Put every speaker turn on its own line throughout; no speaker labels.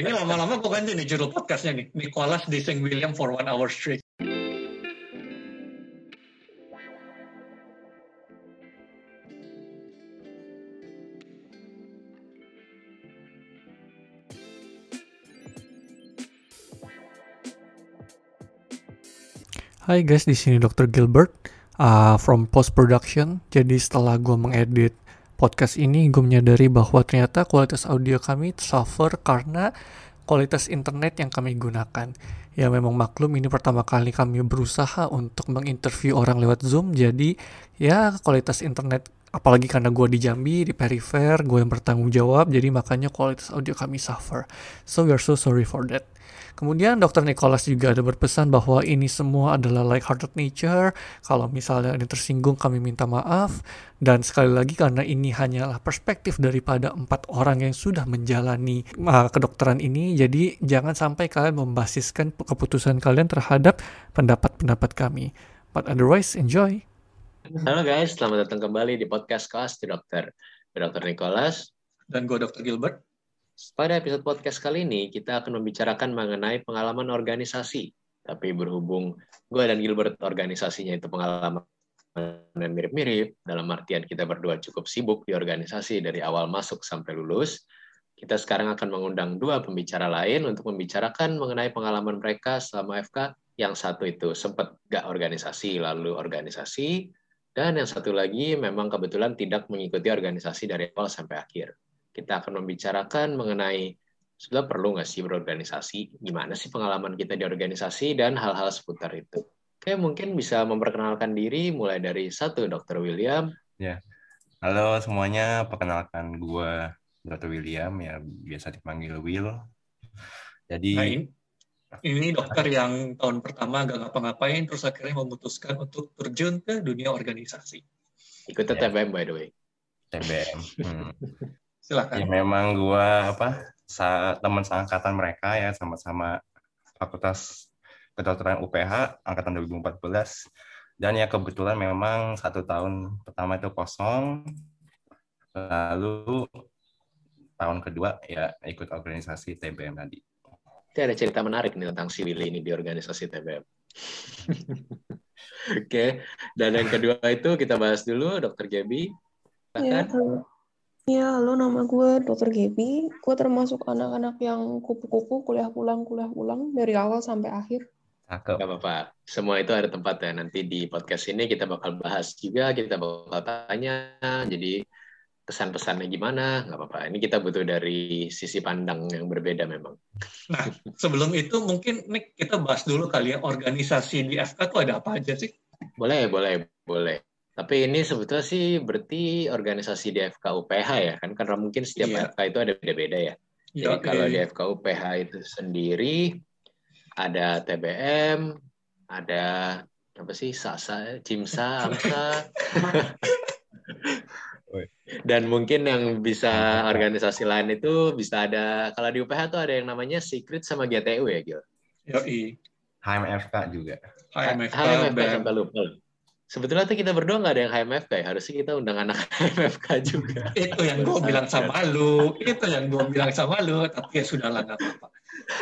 Ini lama-lama gue ganti nih judul podcastnya nih. Nicholas dissing William for one hour straight.
Hai guys, di sini Dr. Gilbert uh, from post production. Jadi setelah gue mengedit podcast ini, gue menyadari bahwa ternyata kualitas audio kami suffer karena kualitas internet yang kami gunakan. Ya memang maklum ini pertama kali kami berusaha untuk menginterview orang lewat Zoom. Jadi ya kualitas internet apalagi karena gue di Jambi, di perifer, gue yang bertanggung jawab, jadi makanya kualitas audio kami suffer. So we are so sorry for that. Kemudian Dr. Nicholas juga ada berpesan bahwa ini semua adalah like-hearted nature. Kalau misalnya ini tersinggung kami minta maaf. Dan sekali lagi karena ini hanyalah perspektif daripada empat orang yang sudah menjalani uh, kedokteran ini. Jadi jangan sampai kalian membasiskan keputusan kalian terhadap pendapat-pendapat kami. But otherwise, enjoy.
Halo guys, selamat datang kembali di podcast Kelas di Dokter. Dr. Nicholas.
Dan gue Dr. Gilbert.
Pada episode podcast kali ini, kita akan membicarakan mengenai pengalaman organisasi. Tapi berhubung gue dan Gilbert organisasinya itu pengalaman yang mirip-mirip, dalam artian kita berdua cukup sibuk di organisasi dari awal masuk sampai lulus, kita sekarang akan mengundang dua pembicara lain untuk membicarakan mengenai pengalaman mereka selama FK. Yang satu itu sempat gak organisasi, lalu organisasi, dan yang satu lagi memang kebetulan tidak mengikuti organisasi dari awal sampai akhir kita akan membicarakan mengenai sudah perlu nggak sih berorganisasi, gimana sih pengalaman kita di organisasi, dan hal-hal seputar itu. Oke, mungkin bisa memperkenalkan diri mulai dari satu, Dr. William.
Ya, halo semuanya, perkenalkan gue Dr. William, ya biasa dipanggil Will. Jadi...
Ini, ini dokter yang tahun pertama gak ngapa-ngapain, terus akhirnya memutuskan untuk terjun ke dunia organisasi.
Ikut ya. TBM, by the way.
TBM. Hmm.
Silakan.
Ya memang gua apa sa teman seangkatan mereka ya sama-sama Fakultas Kedokteran UPH angkatan 2014 dan ya kebetulan memang satu tahun pertama itu kosong lalu tahun kedua ya ikut organisasi TBM tadi.
Itu ada cerita menarik nih tentang si Willy ini di organisasi TBM. Oke, okay. dan yang kedua itu kita bahas dulu Dokter Gaby.
Ya, Ya, halo nama gue Dr. Gaby. Gue termasuk anak-anak yang kupu-kupu kuliah pulang, kuliah pulang dari awal sampai akhir.
Cakep. Gak apa-apa. Semua itu ada tempatnya. Nanti di podcast ini kita bakal bahas juga, kita bakal tanya. Jadi kesan-pesannya gimana, nggak apa-apa. Ini kita butuh dari sisi pandang yang berbeda memang.
Nah, sebelum itu mungkin nih kita bahas dulu kali ya, organisasi di FK itu ada apa aja sih?
Boleh, boleh, boleh. Tapi ini sebetulnya sih berarti organisasi di FK UPH ya kan karena mungkin setiap iya. FK itu ada beda-beda ya. Jadi okay. kalau di FK UPH itu sendiri ada TBM, ada apa sih Sasa, Cimsa, Amsa. Dan mungkin yang bisa organisasi lain itu bisa ada kalau di UPH tuh ada yang namanya Secret sama GTU ya, Gil.
Yoi.
HMFK juga.
HMFK, HMFK sampai lupa sebetulnya tuh kita berdua nggak ada yang HMFK ya. Harusnya kita undang anak HMFK juga.
itu yang gue bilang sama lu. Itu yang gue bilang sama lu. Tapi ya sudah lah, nggak apa-apa.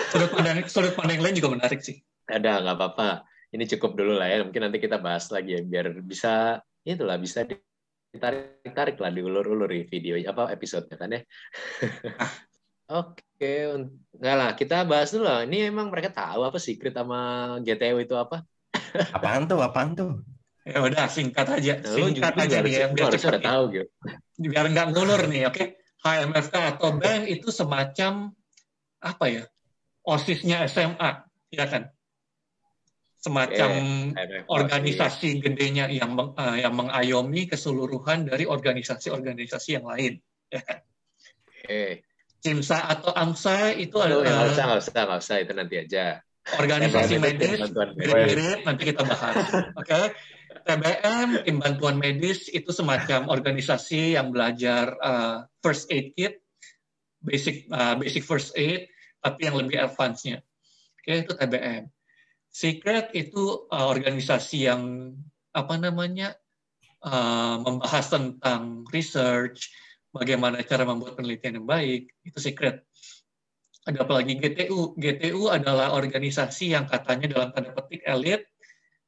Sudut pandang, sudut pandang lain juga menarik sih.
Ada, nggak apa-apa. Ini cukup dulu lah ya. Mungkin nanti kita bahas lagi ya. Biar bisa, itulah bisa ditarik-tarik lah, diulur-ulur di video apa episodenya kan ya. Oke, nggak lah. Kita bahas dulu lah. Ini emang mereka tahu apa secret sama GTW itu apa?
apaan tuh? Apaan tuh?
Ya udah singkat aja, singkat Lalu aja nih ya, biar cepat tahu gitu. Biar nggak ngulur nih, oke? Okay? HMFK atau bank itu semacam apa ya? OSISnya SMA, ya kan? Semacam yeah, organisasi yeah. gedenya yang meng, uh, yang mengayomi keseluruhan dari organisasi-organisasi yang lain, ya kan? Okay. CIMSA atau AMSA itu
oh, adalah nggak usah, nggak usah, nggak usah itu nanti aja.
Organisasi medis, mirip-mirip nanti kita bahas, oke? Okay? TBM, tim bantuan medis itu semacam organisasi yang belajar uh, first aid kit, basic uh, basic first aid, tapi yang lebih advance-nya. Oke, okay, itu TBM. Secret itu uh, organisasi yang apa namanya uh, membahas tentang research, bagaimana cara membuat penelitian yang baik, itu secret. ada apa lagi GTU. GTU adalah organisasi yang katanya dalam tanda petik elit.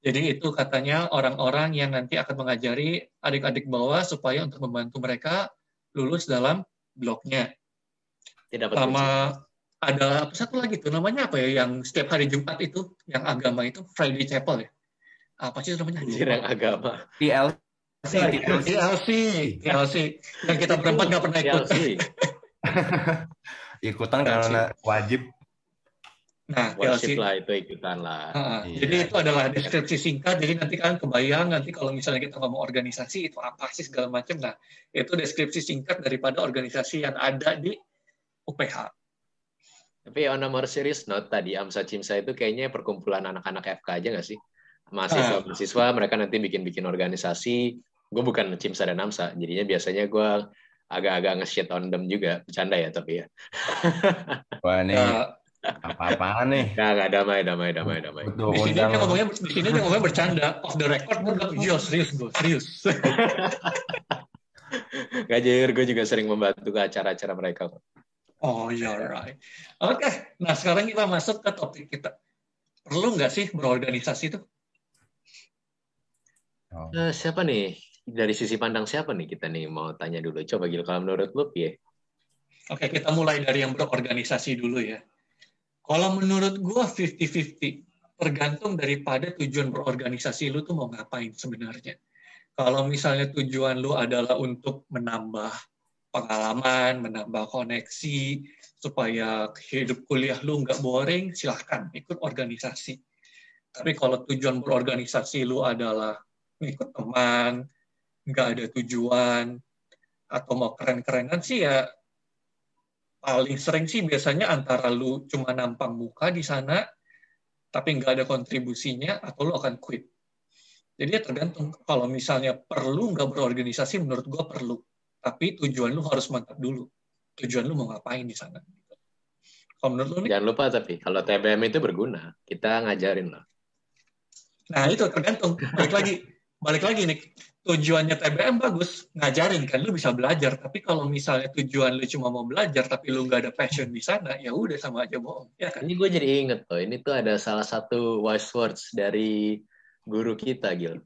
Jadi itu katanya orang-orang yang nanti akan mengajari adik-adik bawah supaya untuk membantu mereka lulus dalam blognya. Tidak Sama ada apa satu lagi tuh namanya apa ya yang setiap hari Jumat itu yang agama itu Friday Chapel ya. Apa sih namanya?
Anjir yang agama.
TLC. TLC. TLC. Yang kita berempat nggak pernah ikut.
ikutan karena wajib.
Nah, wajib lah itu ikutan lah.
Nah, iya. Jadi itu adalah deskripsi singkat. Jadi nanti kalian kebayang nanti kalau misalnya kita ngomong organisasi itu apa sih segala macam. Nah, itu deskripsi singkat daripada organisasi yang ada di UPH.
Tapi on a more serious note tadi Amsa Cimsa itu kayaknya perkumpulan anak-anak FK aja nggak sih? Mahasiswa mahasiswa mereka nanti bikin-bikin organisasi. Gue bukan Cimsa dan Amsa, jadinya biasanya gue agak-agak nge-shit on them juga. Bercanda ya tapi ya.
Wah ini ya. Apa-apaan nih?
Nggak, nggak damai, damai, damai, damai.
Betul, di sini dia ngomongnya, di sini dia ngomongnya bercanda. Off the record, gue bilang, iya serius gue, serius.
Gak jujur, gue juga sering membantu ke acara-acara mereka.
Oh iya, right. Oke, okay. nah sekarang kita masuk ke topik kita. Perlu nggak sih berorganisasi itu?
Oh. Uh, siapa nih dari sisi pandang siapa nih kita nih mau tanya dulu. Coba Gil, kalau menurut lu ya.
Oke, kita mulai dari yang berorganisasi dulu ya. Kalau menurut gua 50-50. Tergantung daripada tujuan berorganisasi lu tuh mau ngapain sebenarnya. Kalau misalnya tujuan lu adalah untuk menambah pengalaman, menambah koneksi, supaya hidup kuliah lu nggak boring, silahkan ikut organisasi. Tapi kalau tujuan berorganisasi lu adalah ikut teman, nggak ada tujuan atau mau keren-kerenan sih ya paling sering sih biasanya antara lu cuma nampang muka di sana tapi nggak ada kontribusinya atau lu akan quit. Jadi ya tergantung kalau misalnya perlu nggak berorganisasi menurut gua perlu. Tapi tujuan lu harus mantap dulu. Tujuan lu mau ngapain di sana.
Kalau menurut lu nih? Jangan lupa tapi kalau TBM itu berguna, kita ngajarin lah.
Nah itu tergantung. Balik lagi, balik lagi nih tujuannya TBM bagus, ngajarin kan, lu bisa belajar. Tapi kalau misalnya tujuan lu cuma mau belajar, tapi lu nggak ada passion di sana, ya udah sama aja bohong. Ya
kan? Ini gue jadi inget tuh, ini tuh ada salah satu wise words dari guru kita, Gil.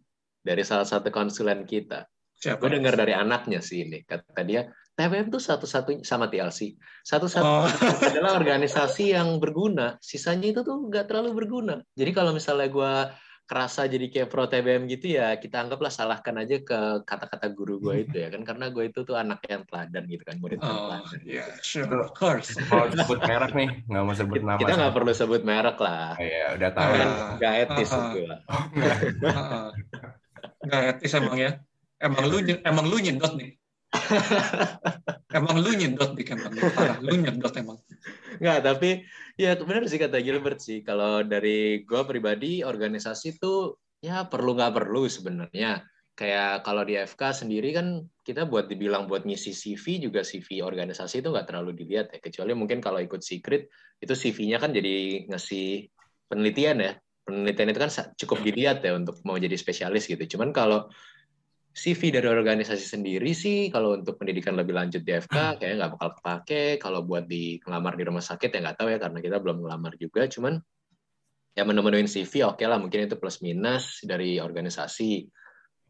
Dari salah satu konsulen kita. Siapa? Gue dengar dari anaknya sih ini. Kata dia, TBM tuh satu-satunya sama TLC. Satu-satu oh. adalah organisasi yang berguna. Sisanya itu tuh nggak terlalu berguna. Jadi kalau misalnya gue kerasa jadi kayak pro TBM gitu ya kita anggaplah salahkan aja ke kata-kata guru gue itu ya kan karena gue itu tuh anak yang teladan gitu kan murid oh, yang teladan.
Yeah, sure, of course.
Mau sebut merek nih, nggak mau sebut nama.
Kita nggak perlu sebut merek lah.
Iya, udah tahu.
Kan nggak etis uh, itu lah.
Nggak etis emang ya. Emang lu emang lu nyedot nih. emang lu nyedot nih emang parah. Lu nyedot emang.
Nggak, tapi ya benar sih kata Gilbert sih. Kalau dari gue pribadi, organisasi tuh ya perlu nggak perlu sebenarnya. Kayak kalau di FK sendiri kan kita buat dibilang buat ngisi CV juga CV organisasi itu nggak terlalu dilihat ya. Kecuali mungkin kalau ikut secret itu CV-nya kan jadi ngasih penelitian ya. Penelitian itu kan cukup dilihat ya untuk mau jadi spesialis gitu. Cuman kalau CV dari organisasi sendiri sih kalau untuk pendidikan lebih lanjut di FK hmm. kayaknya nggak bakal kepake. Kalau buat di ngelamar di rumah sakit ya nggak tahu ya karena kita belum ngelamar juga. Cuman ya menu-menuin CV oke okay lah mungkin itu plus minus dari organisasi.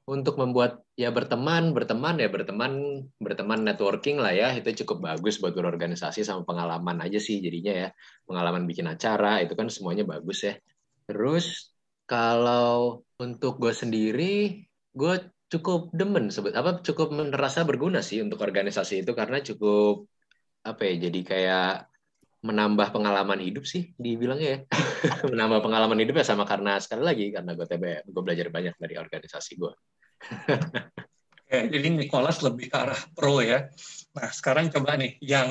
Untuk membuat ya berteman, berteman ya berteman, berteman networking lah ya itu cukup bagus buat berorganisasi sama pengalaman aja sih jadinya ya pengalaman bikin acara itu kan semuanya bagus ya. Terus kalau untuk gue sendiri, gue cukup demen sebut apa cukup merasa berguna sih untuk organisasi itu karena cukup apa ya jadi kayak menambah pengalaman hidup sih dibilangnya ya menambah pengalaman hidup ya sama karena sekali lagi karena gue TB gue belajar banyak dari organisasi gue
Oke, jadi Nicholas lebih ke arah pro ya. Nah, sekarang coba nih, yang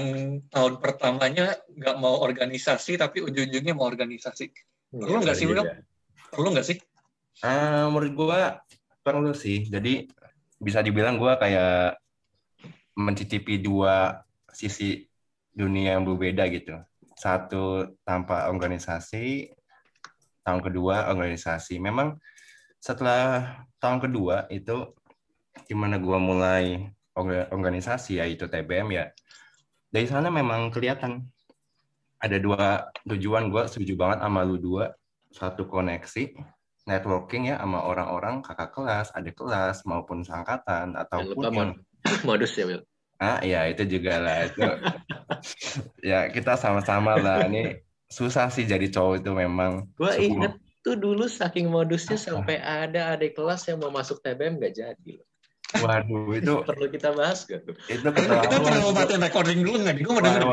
tahun pertamanya nggak mau organisasi, tapi ujung-ujungnya mau organisasi. Perlu nggak sih, Will? Perlu nggak sih?
Uh, menurut gue perlu sih. Jadi bisa dibilang gue kayak mencicipi dua sisi dunia yang berbeda gitu. Satu tanpa organisasi, tahun kedua organisasi. Memang setelah tahun kedua itu gimana gue mulai organisasi yaitu TBM ya. Dari sana memang kelihatan ada dua tujuan gue setuju banget sama lu dua satu koneksi networking ya sama orang-orang kakak kelas adik kelas maupun sangkatan ataupun yang...
modus ya Will
ah ya itu juga lah itu. Ya kita sama-sama lah. Ini susah sih jadi cowok itu memang.
Gue inget tuh dulu saking modusnya sampai ada adik kelas yang mau masuk TBM gak jadi loh
Waduh, itu
perlu kita bahas gak tuh?
Itu kita perlu matiin recording dulu nggak? Gue mau denger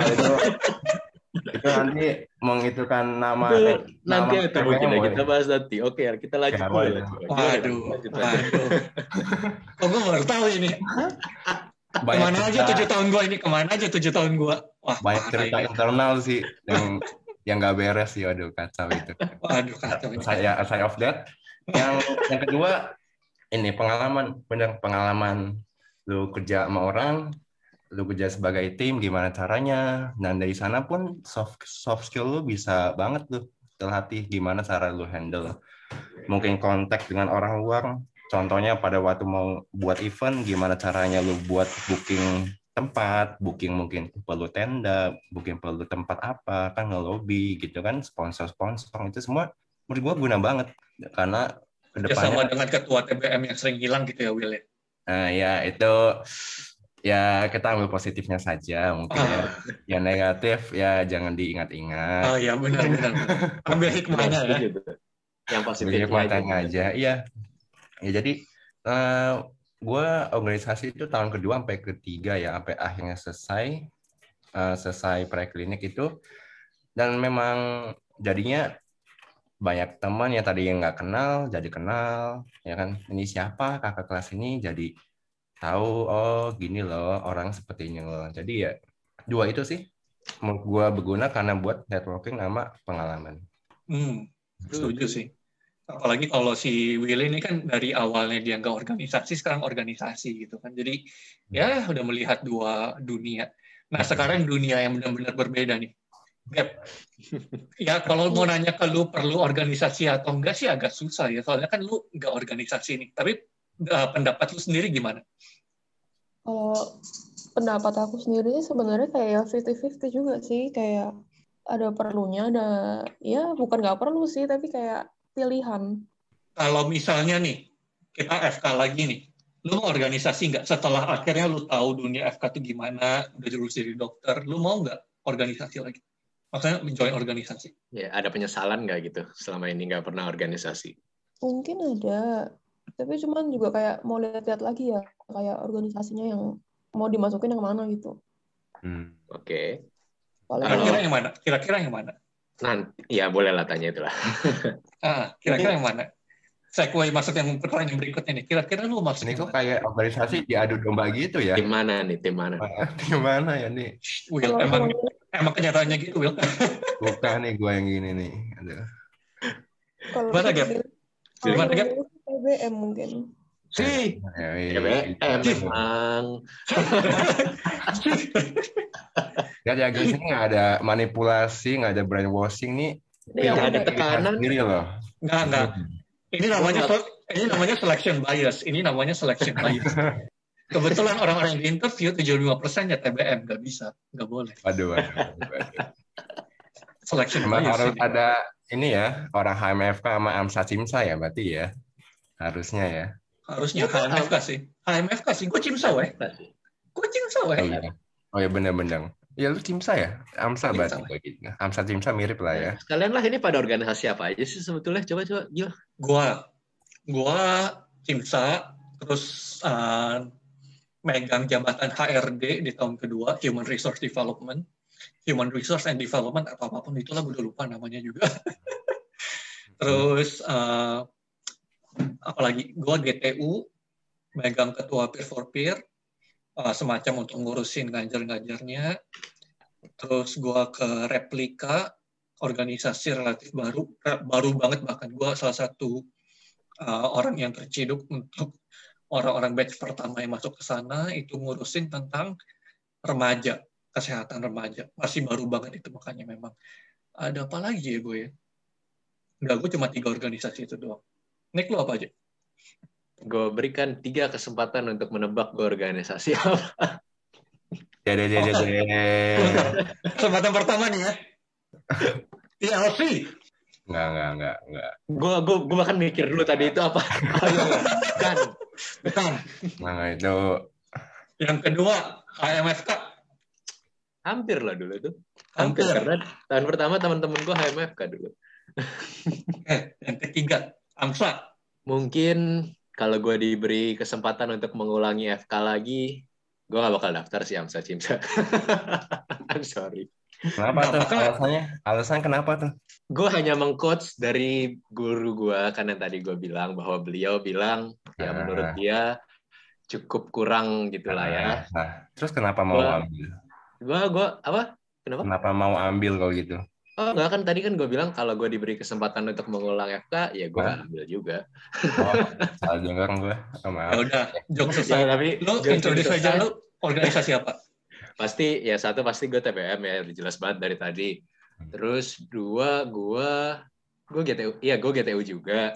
itu nanti mengitukan nama
itu, nanti nama mungkin ya, kita bahas nanti. Oke ya kita lanjut ya,
waduh. waduh waduh kok gue baru tahu ini? Banyak ke mana cerita, aja tujuh tahun gue ini? Ke mana aja tujuh tahun gue
wah banyak cerita ini. internal sih yang yang nggak beres sih. Waduh kacau itu.
Waduh kacau
saya aside of that. Yang yang kedua ini pengalaman. Benar pengalaman lu kerja sama orang lu kerja sebagai tim gimana caranya? Dan dari sana pun soft soft skill lu bisa banget tuh terlatih gimana cara lu handle. Mungkin kontak dengan orang luar contohnya pada waktu mau buat event gimana caranya lu buat booking tempat booking mungkin perlu tenda booking perlu tempat apa kan ngelobi gitu kan sponsor sponsor itu semua menurut gua guna banget. Karena
ke depannya sama dengan ketua TBM yang sering hilang gitu ya Will ya?
Nah ya itu ya kita ambil positifnya saja mungkin ya. oh. ya. Yang negatif ya jangan diingat-ingat.
Oh ya benar benar. ambil hikmahnya ya.
Yang positifnya
aja. aja. Iya. Ya jadi uh, eh, gue organisasi itu tahun kedua sampai ketiga ya sampai akhirnya selesai uh, selesai preklinik itu dan memang jadinya banyak teman yang tadi yang nggak kenal jadi kenal ya kan ini siapa kakak kelas ini jadi tahu oh gini loh orang seperti ini loh. Jadi ya dua itu sih menurut gue berguna karena buat networking sama pengalaman.
Hmm setuju sih. Apalagi kalau si Willy ini kan dari awalnya dia nggak organisasi sekarang organisasi gitu kan. Jadi hmm. ya udah melihat dua dunia. Nah sekarang dunia yang benar-benar berbeda nih. Gap. ya kalau mau nanya ke lu perlu organisasi atau enggak sih agak susah ya. Soalnya kan lu nggak organisasi nih. Tapi uh, pendapat lu sendiri gimana?
Kalau pendapat aku sendiri sebenarnya kayak 50-50 juga sih. Kayak ada perlunya ada ya bukan nggak perlu sih tapi kayak pilihan.
Kalau misalnya nih kita FK lagi nih lu mau organisasi nggak? Setelah akhirnya lu tahu dunia FK itu gimana udah jurus jadi dokter lu mau nggak organisasi lagi? Maksudnya join organisasi?
Ya ada penyesalan nggak gitu selama ini nggak pernah organisasi?
Mungkin ada tapi cuman juga kayak mau lihat-lihat lagi ya kayak organisasinya yang mau dimasukin yang mana gitu
hmm. oke okay.
kira-kira yang mana kira-kira yang mana
nanti ya boleh lah tanya itulah
ah kira-kira yang mana segue masuk yang pertanyaan berikutnya nih. Kira-kira lu maksud
ini kok kayak organisasi diadu domba gitu ya?
Tim mana nih? Tim mana?
Tim mana ya nih?
Will, emang emang kenyataannya gitu, Will.
Bukan nih gue yang gini nih.
Aduh. Kalau Gimana, Gap? Gimana, Gap? TBM mungkin.
Si.
TBM memang.
Gak ya guys, ini nggak ada manipulasi, nggak ada brainwashing nih.
Nggak ada tekanan.
Sendiri loh.
Nggak, nggak. Ini namanya ini namanya selection bias. Ini namanya selection bias. Kebetulan orang-orang yang diinterview 75% ya TBM, nggak bisa, nggak boleh.
Waduh, waduh, waduh.
Selection
Memang bias. harus ada ini ya, orang HMFK sama AMSA CIMSA ya berarti ya. Harusnya ya.
Harusnya HMFK sih. HMFK sih. Gue cimsa weh. Gue cimsa weh.
Oh iya, oh, iya bener-bener. Ya lu cimsa ya? Amsa berarti gitu. Amsa cimsa mirip lah ya.
Sekalian lah ini pada organisasi apa aja sih sebetulnya? Coba coba gila.
Gua gua cimsa terus uh, megang jabatan HRD di tahun kedua Human Resource Development. Human Resource and Development atau apa pun itulah gue udah lupa namanya juga. terus uh, apalagi gue GTU megang ketua peer for peer uh, semacam untuk ngurusin ngajar-ngajarnya. Terus gue ke replika organisasi relatif baru baru banget bahkan. Gue salah satu uh, orang yang terciduk untuk orang-orang batch pertama yang masuk ke sana itu ngurusin tentang remaja kesehatan remaja. Masih baru banget itu makanya memang. Ada apa lagi ya gue ya Enggak, gue cuma tiga organisasi itu doang Nick lo apa aja?
Gue berikan tiga kesempatan untuk menebak gue organisasi apa.
Dede, dede, dede.
Kesempatan pertama nih ya. TLC.
Enggak, enggak, enggak, enggak.
Gue gue gue bahkan mikir dulu tadi itu apa. Oh, iya, iya.
Bukan. Bukan.
Nah, itu
Yang kedua, HMFK.
hampir lah dulu itu.
Hampir.
Hampir karena tahun pertama teman-teman gue HMFK dulu.
Eh, yang ketiga, AMSA.
Mungkin kalau gue diberi kesempatan untuk mengulangi FK lagi, gue gak bakal daftar sih Amsa Cimsa. I'm sorry.
kenapa tuh? Alasannya? Alasan kenapa tuh?
Gue hanya mengcoach dari guru gue, karena tadi gue bilang bahwa beliau bilang, ya
Ah.
menurut dia cukup kurang gitu lah ya.
Nah, terus kenapa mau
Gua-
ambil?
Gue, gue, apa? Kenapa?
Kenapa mau ambil kalau gitu?
Oh enggak kan tadi kan gue bilang kalau gue diberi kesempatan untuk mengulang FK, ya gue
Hah?
ambil juga.
Oh, salah dengar gue. Oh,
Ya
maaf.
udah, jok
Ya,
selesai.
tapi
Lu
jangan
introduce aja lu organisasi apa?
pasti ya satu pasti gue TBM ya udah jelas banget dari tadi terus dua gue gue GTU iya gue GTU juga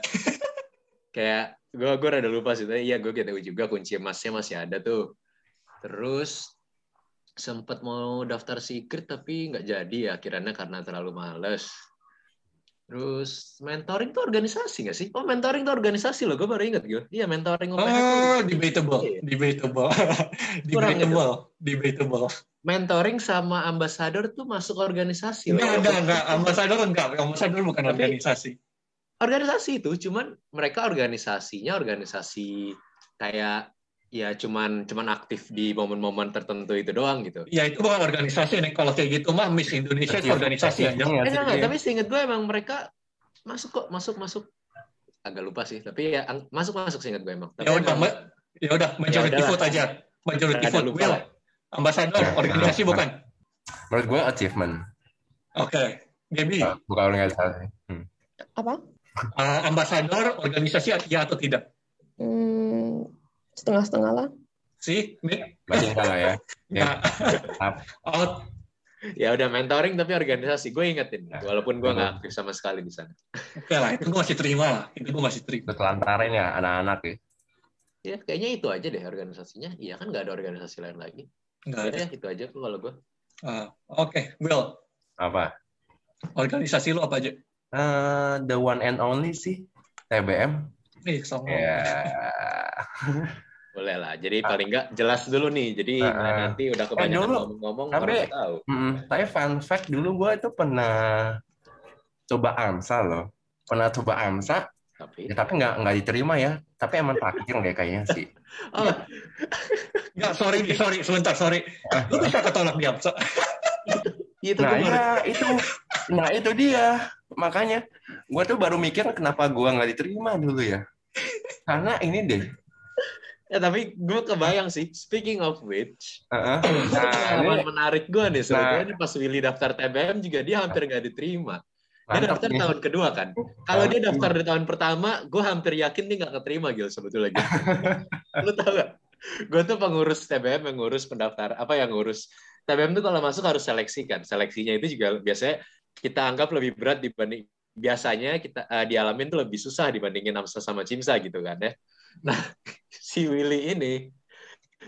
kayak gue gue rada lupa sih tapi iya gue GTU juga kunci emasnya masih ada tuh terus sempet mau daftar secret tapi nggak jadi ya akhirnya karena terlalu males terus mentoring tuh organisasi nggak sih oh mentoring tuh organisasi loh gue baru inget gue iya mentoring UPH tuh
Oh, debatable,
Iya.
debatable, debatable, debatable.
mentoring sama ambasador tuh masuk organisasi loh.
Enggak, enggak, enggak. Ambasador enggak. Ambasador bukan
Tapi-
organisasi.
organisasi itu cuman mereka organisasinya organisasi kayak ya cuman cuman aktif di momen-momen tertentu itu doang gitu.
Ya itu bukan organisasi nih. Kalau kayak gitu mah Miss Indonesia itu organisasi.
Iya,
Eh, enggak,
iya.
tapi seinget gue emang mereka masuk kok, masuk masuk. Agak lupa sih, tapi ya masuk masuk seinget gue emang. Tapi
Ya udah,
emang-
Ma- ya udah majority
udahlah.
vote aja. Majority vote will.
lah.
Ambasador organisasi bukan.
Menurut gue achievement,
Oke. Gaby,
uh, bukan organisasi. Hmm.
Apa?
uh, ambasador organisasi ya atau tidak?
Hmm, setengah-setengah lah.
Si, Nick?
Berarti enggak lah ya. Ya.
Nah, out.
ya udah mentoring tapi organisasi. Gue ingetin,
Ya.
walaupun gue nggak aktif sama sekali di sana.
Oke lah, itu gue masih terima lah. Itu gue masih terima.
Ketelantaran ya anak-anak ya.
Ya kayaknya itu aja deh organisasinya. Iya kan nggak ada organisasi lain lagi.
Enggak ada.
Ya itu aja tuh kalau gue.
Ah, Oke, Will.
Apa?
Organisasi lu apa aja?
Eh, the one and only sih. TBM.
Nih, songong.
Ya.
Boleh lah. Jadi paling nggak jelas dulu nih. Jadi
Ah, ah.
nanti udah kebanyakan
Eh, dulu.
ngomong-ngomong
Tapi-
orang nggak tahu.
Mm, tapi fun fact dulu gue itu pernah coba AMSA loh. Pernah coba AMSA,
Tapi
ya, tapi nggak nggak diterima ya. Tapi emang takdir deh kayaknya sih.
oh,
Enggak, sorry, sorry, sebentar, sorry. Lu bisa ketolak di APSA.
itu
Nah ya itu, nah itu dia. Makanya gue tuh baru mikir kenapa gue nggak diterima dulu ya. Karena ini deh.
Ya tapi gue kebayang sih. Speaking of which,
Heeh. Nah, ini
menarik gue nih sebetulnya
Nah.
ini pas Willy daftar TBM juga dia hampir nggak diterima. Dia
mantap
daftar
nih.
tahun kedua kan. Kalau dia daftar di tahun pertama, gue hampir yakin dia nggak keterima Gil sebetulnya. Gil. Lu tau gak? Gue tuh pengurus TBM yang ngurus pendaftar apa yang ngurus TBM tuh kalau masuk harus seleksi kan. Seleksinya itu juga biasanya kita anggap lebih berat dibanding biasanya kita eh, dialamin tuh lebih susah dibandingin Amsa sama Cimsa gitu kan ya. Nah si Willy ini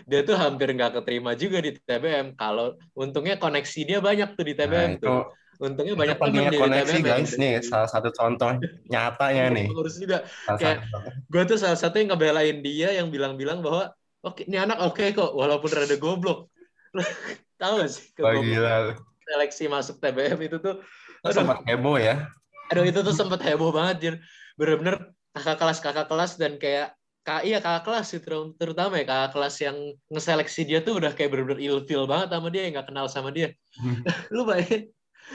dia tuh hampir nggak keterima juga di TBM. Kalau untungnya koneksi dia banyak tuh di
Nah,
TBM
itu
tuh. Untungnya banyak teman di
koneksi
TBM.
guys nih salah satu contoh nyatanya nih.
Pengurus juga.
Salah
Kayak-
satu-
Gue tuh salah satu yang ngebelain dia yang bilang-bilang bahwa oke ini anak oke kok walaupun rada goblok. Tahu gak sih
Oh, gila.
seleksi masuk TBM itu tuh
Itu sempat heboh ya.
Aduh itu tuh sempet heboh banget Jir. Bener-bener kakak kelas kakak kelas dan kayak kak iya kakak kelas sih ter- terutama ya kakak kelas yang ngeseleksi dia tuh udah kayak bener-bener ilfeel banget sama dia yang nggak kenal sama dia. Lu bayangin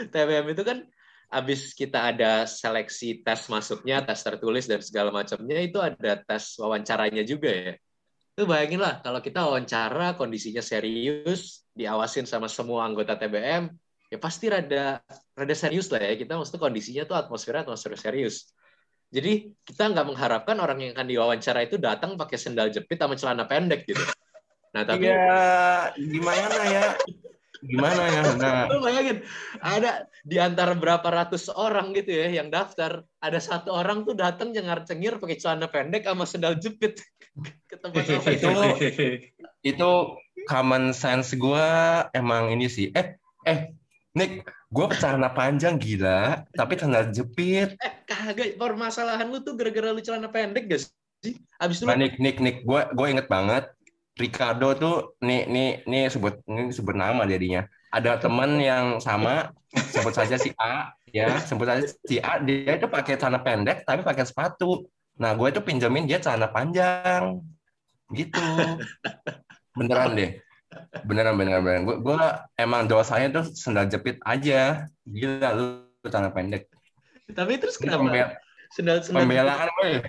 TBM itu kan abis kita ada seleksi tes masuknya tes tertulis dan segala macamnya itu ada tes wawancaranya juga ya. Lu bayangin lah kalau kita wawancara kondisinya serius diawasin sama semua anggota TBM ya pasti rada rada serius lah ya kita maksudnya kondisinya tuh atmosfernya atmosfer serius jadi kita nggak mengharapkan orang yang akan diwawancara itu datang pakai sendal jepit sama celana pendek gitu nah tapi
Iya, gimana ya? Gimana ya? Nah,
lu bayangin ada di antara berapa ratus orang gitu ya yang daftar ada satu orang tuh datang cengar cengir pakai celana pendek sama sendal jepit ke tempat itu
itu common sense gue emang ini sih. Eh, eh, Nick, gue celana panjang gila, tapi celana jepit.
Eh, kagak. Permasalahan lu tuh gara-gara lu celana pendek gak sih? Abis itu
nah, Nick, Nick, Nick, gue gue inget banget. Ricardo tuh, nih, nih, nih sebut, ini sebut nama jadinya. Ada teman yang sama, sebut saja si A, ya, sebut saja si A. Dia itu pakai celana pendek, tapi pakai sepatu. Nah, gue itu pinjemin dia celana panjang, gitu. Beneran deh beneran beneran beneran. Gue gue emang dosanya tuh sendal jepit aja. Gila lu, lu tanah pendek.
Tapi terus kenapa? Pembel
sendal sendal pembelaan weh.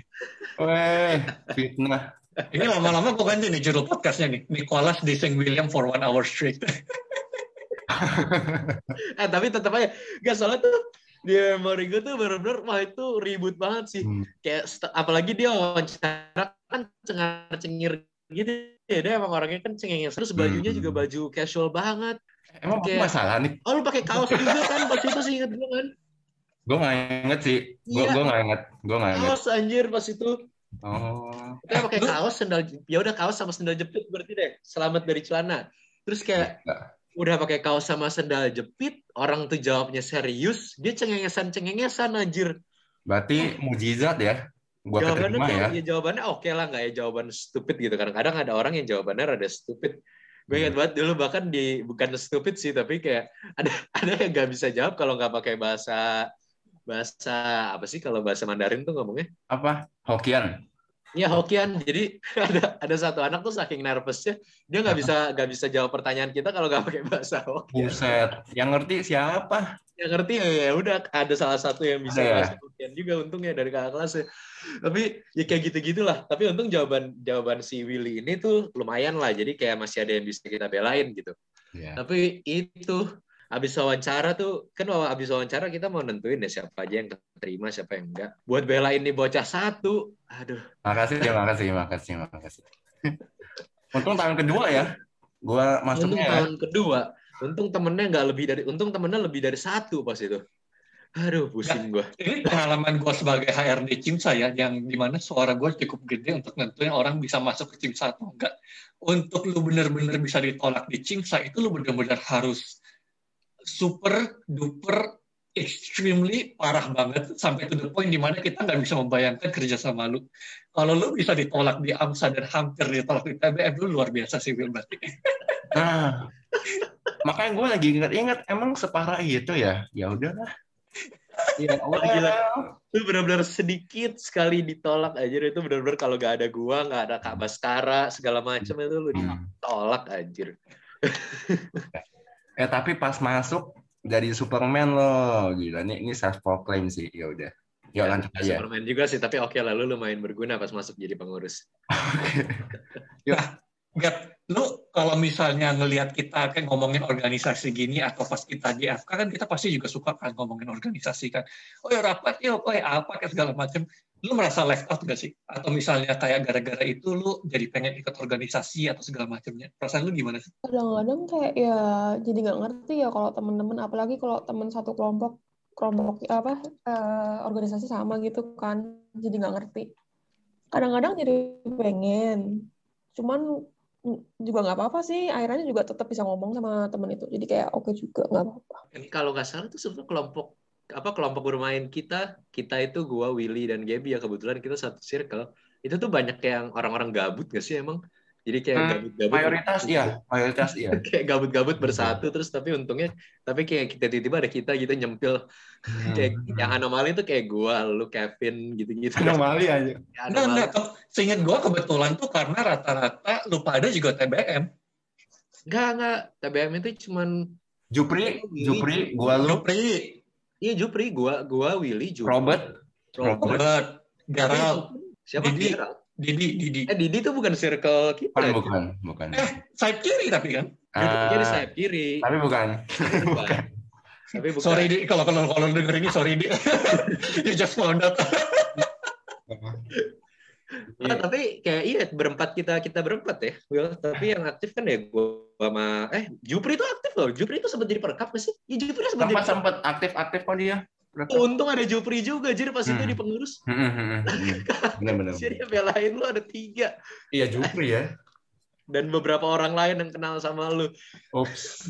Weh fitnah.
Ini lama-lama gue ganti nih judul podcastnya nih. Nicholas Dising William for one hour straight.
Eh tapi tetap aja. Gak soalnya tuh di memori gue tuh bener-bener wah itu ribut banget sih. Hmm. kayak apalagi dia wawancara kan cengar-cengir gitu ya dia emang orangnya kan cengengnya terus bajunya hmm. juga baju casual banget.
Emang kayak, masalah nih?
Oh lu pakai kaos juga kan? Pas itu sih inget gue kan.
Gue gak inget sih. Gue iya. gue gak inget gue gak inget
kaos anjir pas itu. Oh. Kita pakai kaos sendal ya udah kaos sama sendal jepit berarti deh. Selamat dari celana. Terus kayak ya. udah pakai kaos sama sendal jepit orang tuh jawabnya serius dia cengengesan cengengesan anjir.
Berarti mujizat ya gua
jawabannya tuh, ya. ya jawabannya oke okay lah nggak ya jawaban stupid gitu kadang-kadang ada orang yang jawabannya rada stupid gue ingat hmm. banget dulu bahkan di bukan stupid sih tapi kayak ada ada yang nggak bisa jawab kalau nggak pakai bahasa bahasa apa sih kalau bahasa Mandarin tuh ngomongnya
apa Hokkien
Iya Hokian. Jadi ada ada satu anak tuh saking nervousnya dia nggak bisa nggak bisa jawab pertanyaan kita kalau nggak pakai bahasa
Hokian. Buset. Yang ngerti siapa?
Yang ngerti ya, ya udah ada salah satu yang bisa ya. Hokian juga untungnya dari kakak kelasnya. Tapi ya kayak gitu gitulah. Tapi untung jawaban jawaban si Willy ini tuh lumayan lah. Jadi kayak masih ada yang bisa kita belain gitu. Yeah. Tapi itu habis wawancara tuh kan habis wawancara kita mau nentuin ya siapa aja yang terima siapa yang enggak buat belain nih bocah satu aduh
makasih ya makasih makasih makasih untung tahun kedua ya gua masuknya
untung ya. tahun kedua untung temennya nggak lebih dari untung temennya lebih dari satu pas itu Aduh, pusing gue.
Ini pengalaman gue sebagai HRD Cimsa ya, yang di mana suara gue cukup gede untuk nentuin orang bisa masuk ke Cimsa atau enggak. Untuk lu bener-bener bisa ditolak di Cimsa, itu lu bener-bener harus super duper extremely parah banget sampai to the point di mana kita nggak bisa membayangkan kerja sama lu. Kalau lu bisa ditolak di AMSA dan hampir ditolak di TBM, lu luar biasa sih Will berarti.
Nah, makanya gue lagi ingat-ingat emang separah itu ya. Ya udahlah.
Iya, oh, gila. Itu benar-benar sedikit sekali ditolak aja itu benar-benar kalau gak ada gua, nggak ada Kak Baskara segala macam itu lu hmm. ditolak anjir.
Eh tapi pas masuk jadi Superman loh, gila. Ini ini self proclaim sih. Ya udah.
Ya, lanjut aja. Superman juga sih, tapi oke lah lu lumayan berguna pas masuk jadi pengurus.
Yuk. Gap, lu kalau misalnya ngelihat kita kan ngomongin organisasi gini atau pas kita di FK kan kita pasti juga suka kan ngomongin organisasi kan. Oh ya rapat yuk, oh ya apa kayak segala macam lu merasa left out gak sih? Atau misalnya kayak gara-gara itu lu jadi pengen ikut organisasi atau segala macamnya? Perasaan lu gimana sih?
Kadang-kadang kayak ya jadi nggak ngerti ya kalau temen-temen, apalagi kalau temen satu kelompok kelompok apa uh, organisasi sama gitu kan, jadi nggak ngerti. Kadang-kadang jadi pengen, cuman juga nggak apa-apa sih akhirnya juga tetap bisa ngomong sama temen itu. Jadi kayak oke okay juga nggak apa-apa.
Ini kalau nggak salah tuh sebetulnya kelompok apa kelompok bermain kita kita itu gua Willy dan Gaby ya kebetulan kita satu circle. Itu tuh banyak yang orang-orang gabut gak sih emang jadi kayak hmm, gabut-gabut
mayoritas iya mayoritas iya
kayak gabut-gabut bersatu terus tapi untungnya tapi kayak kita tiba-tiba ada kita gitu nyempil hmm. kayak yang anomali itu kayak gua lu Kevin gitu-gitu
anomali aja
ya, enggak enggak seingat gua kebetulan tuh karena rata-rata lu pada juga TBM
enggak enggak TBM itu cuman
Jupri, Jupri, gua lu.
Jupri, Iya Jupri, gua gua Willy, Jupri.
Robert.
Robert. Robert. Garal.
Siapa Didi.
Didi, Didi.
Eh Didi itu bukan circle kita.
Bukan, bukan, bukan.
Eh, sayap kiri tapi kan?
Uh, jadi sayap kiri.
Tapi bukan. bukan.
Tapi bukan. Sorry Di, kalau kalau kalau denger ini sorry Di. you just found out.
Yeah. tapi kayak iya berempat kita kita berempat ya, Will. Tapi yang aktif kan ya gue sama eh Jupri itu aktif loh. Jupri itu sempat jadi perekap gak sih?
Ya, Jupri sempat, sempat aktif aktif kok dia.
Oh, untung ada Jupri juga, jadi pas hmm. itu di pengurus. Hmm, hmm, hmm, hmm. Benar-benar. jadi belain lu ada tiga.
Iya Jupri ya.
Dan beberapa orang lain yang kenal sama lu.
Ups.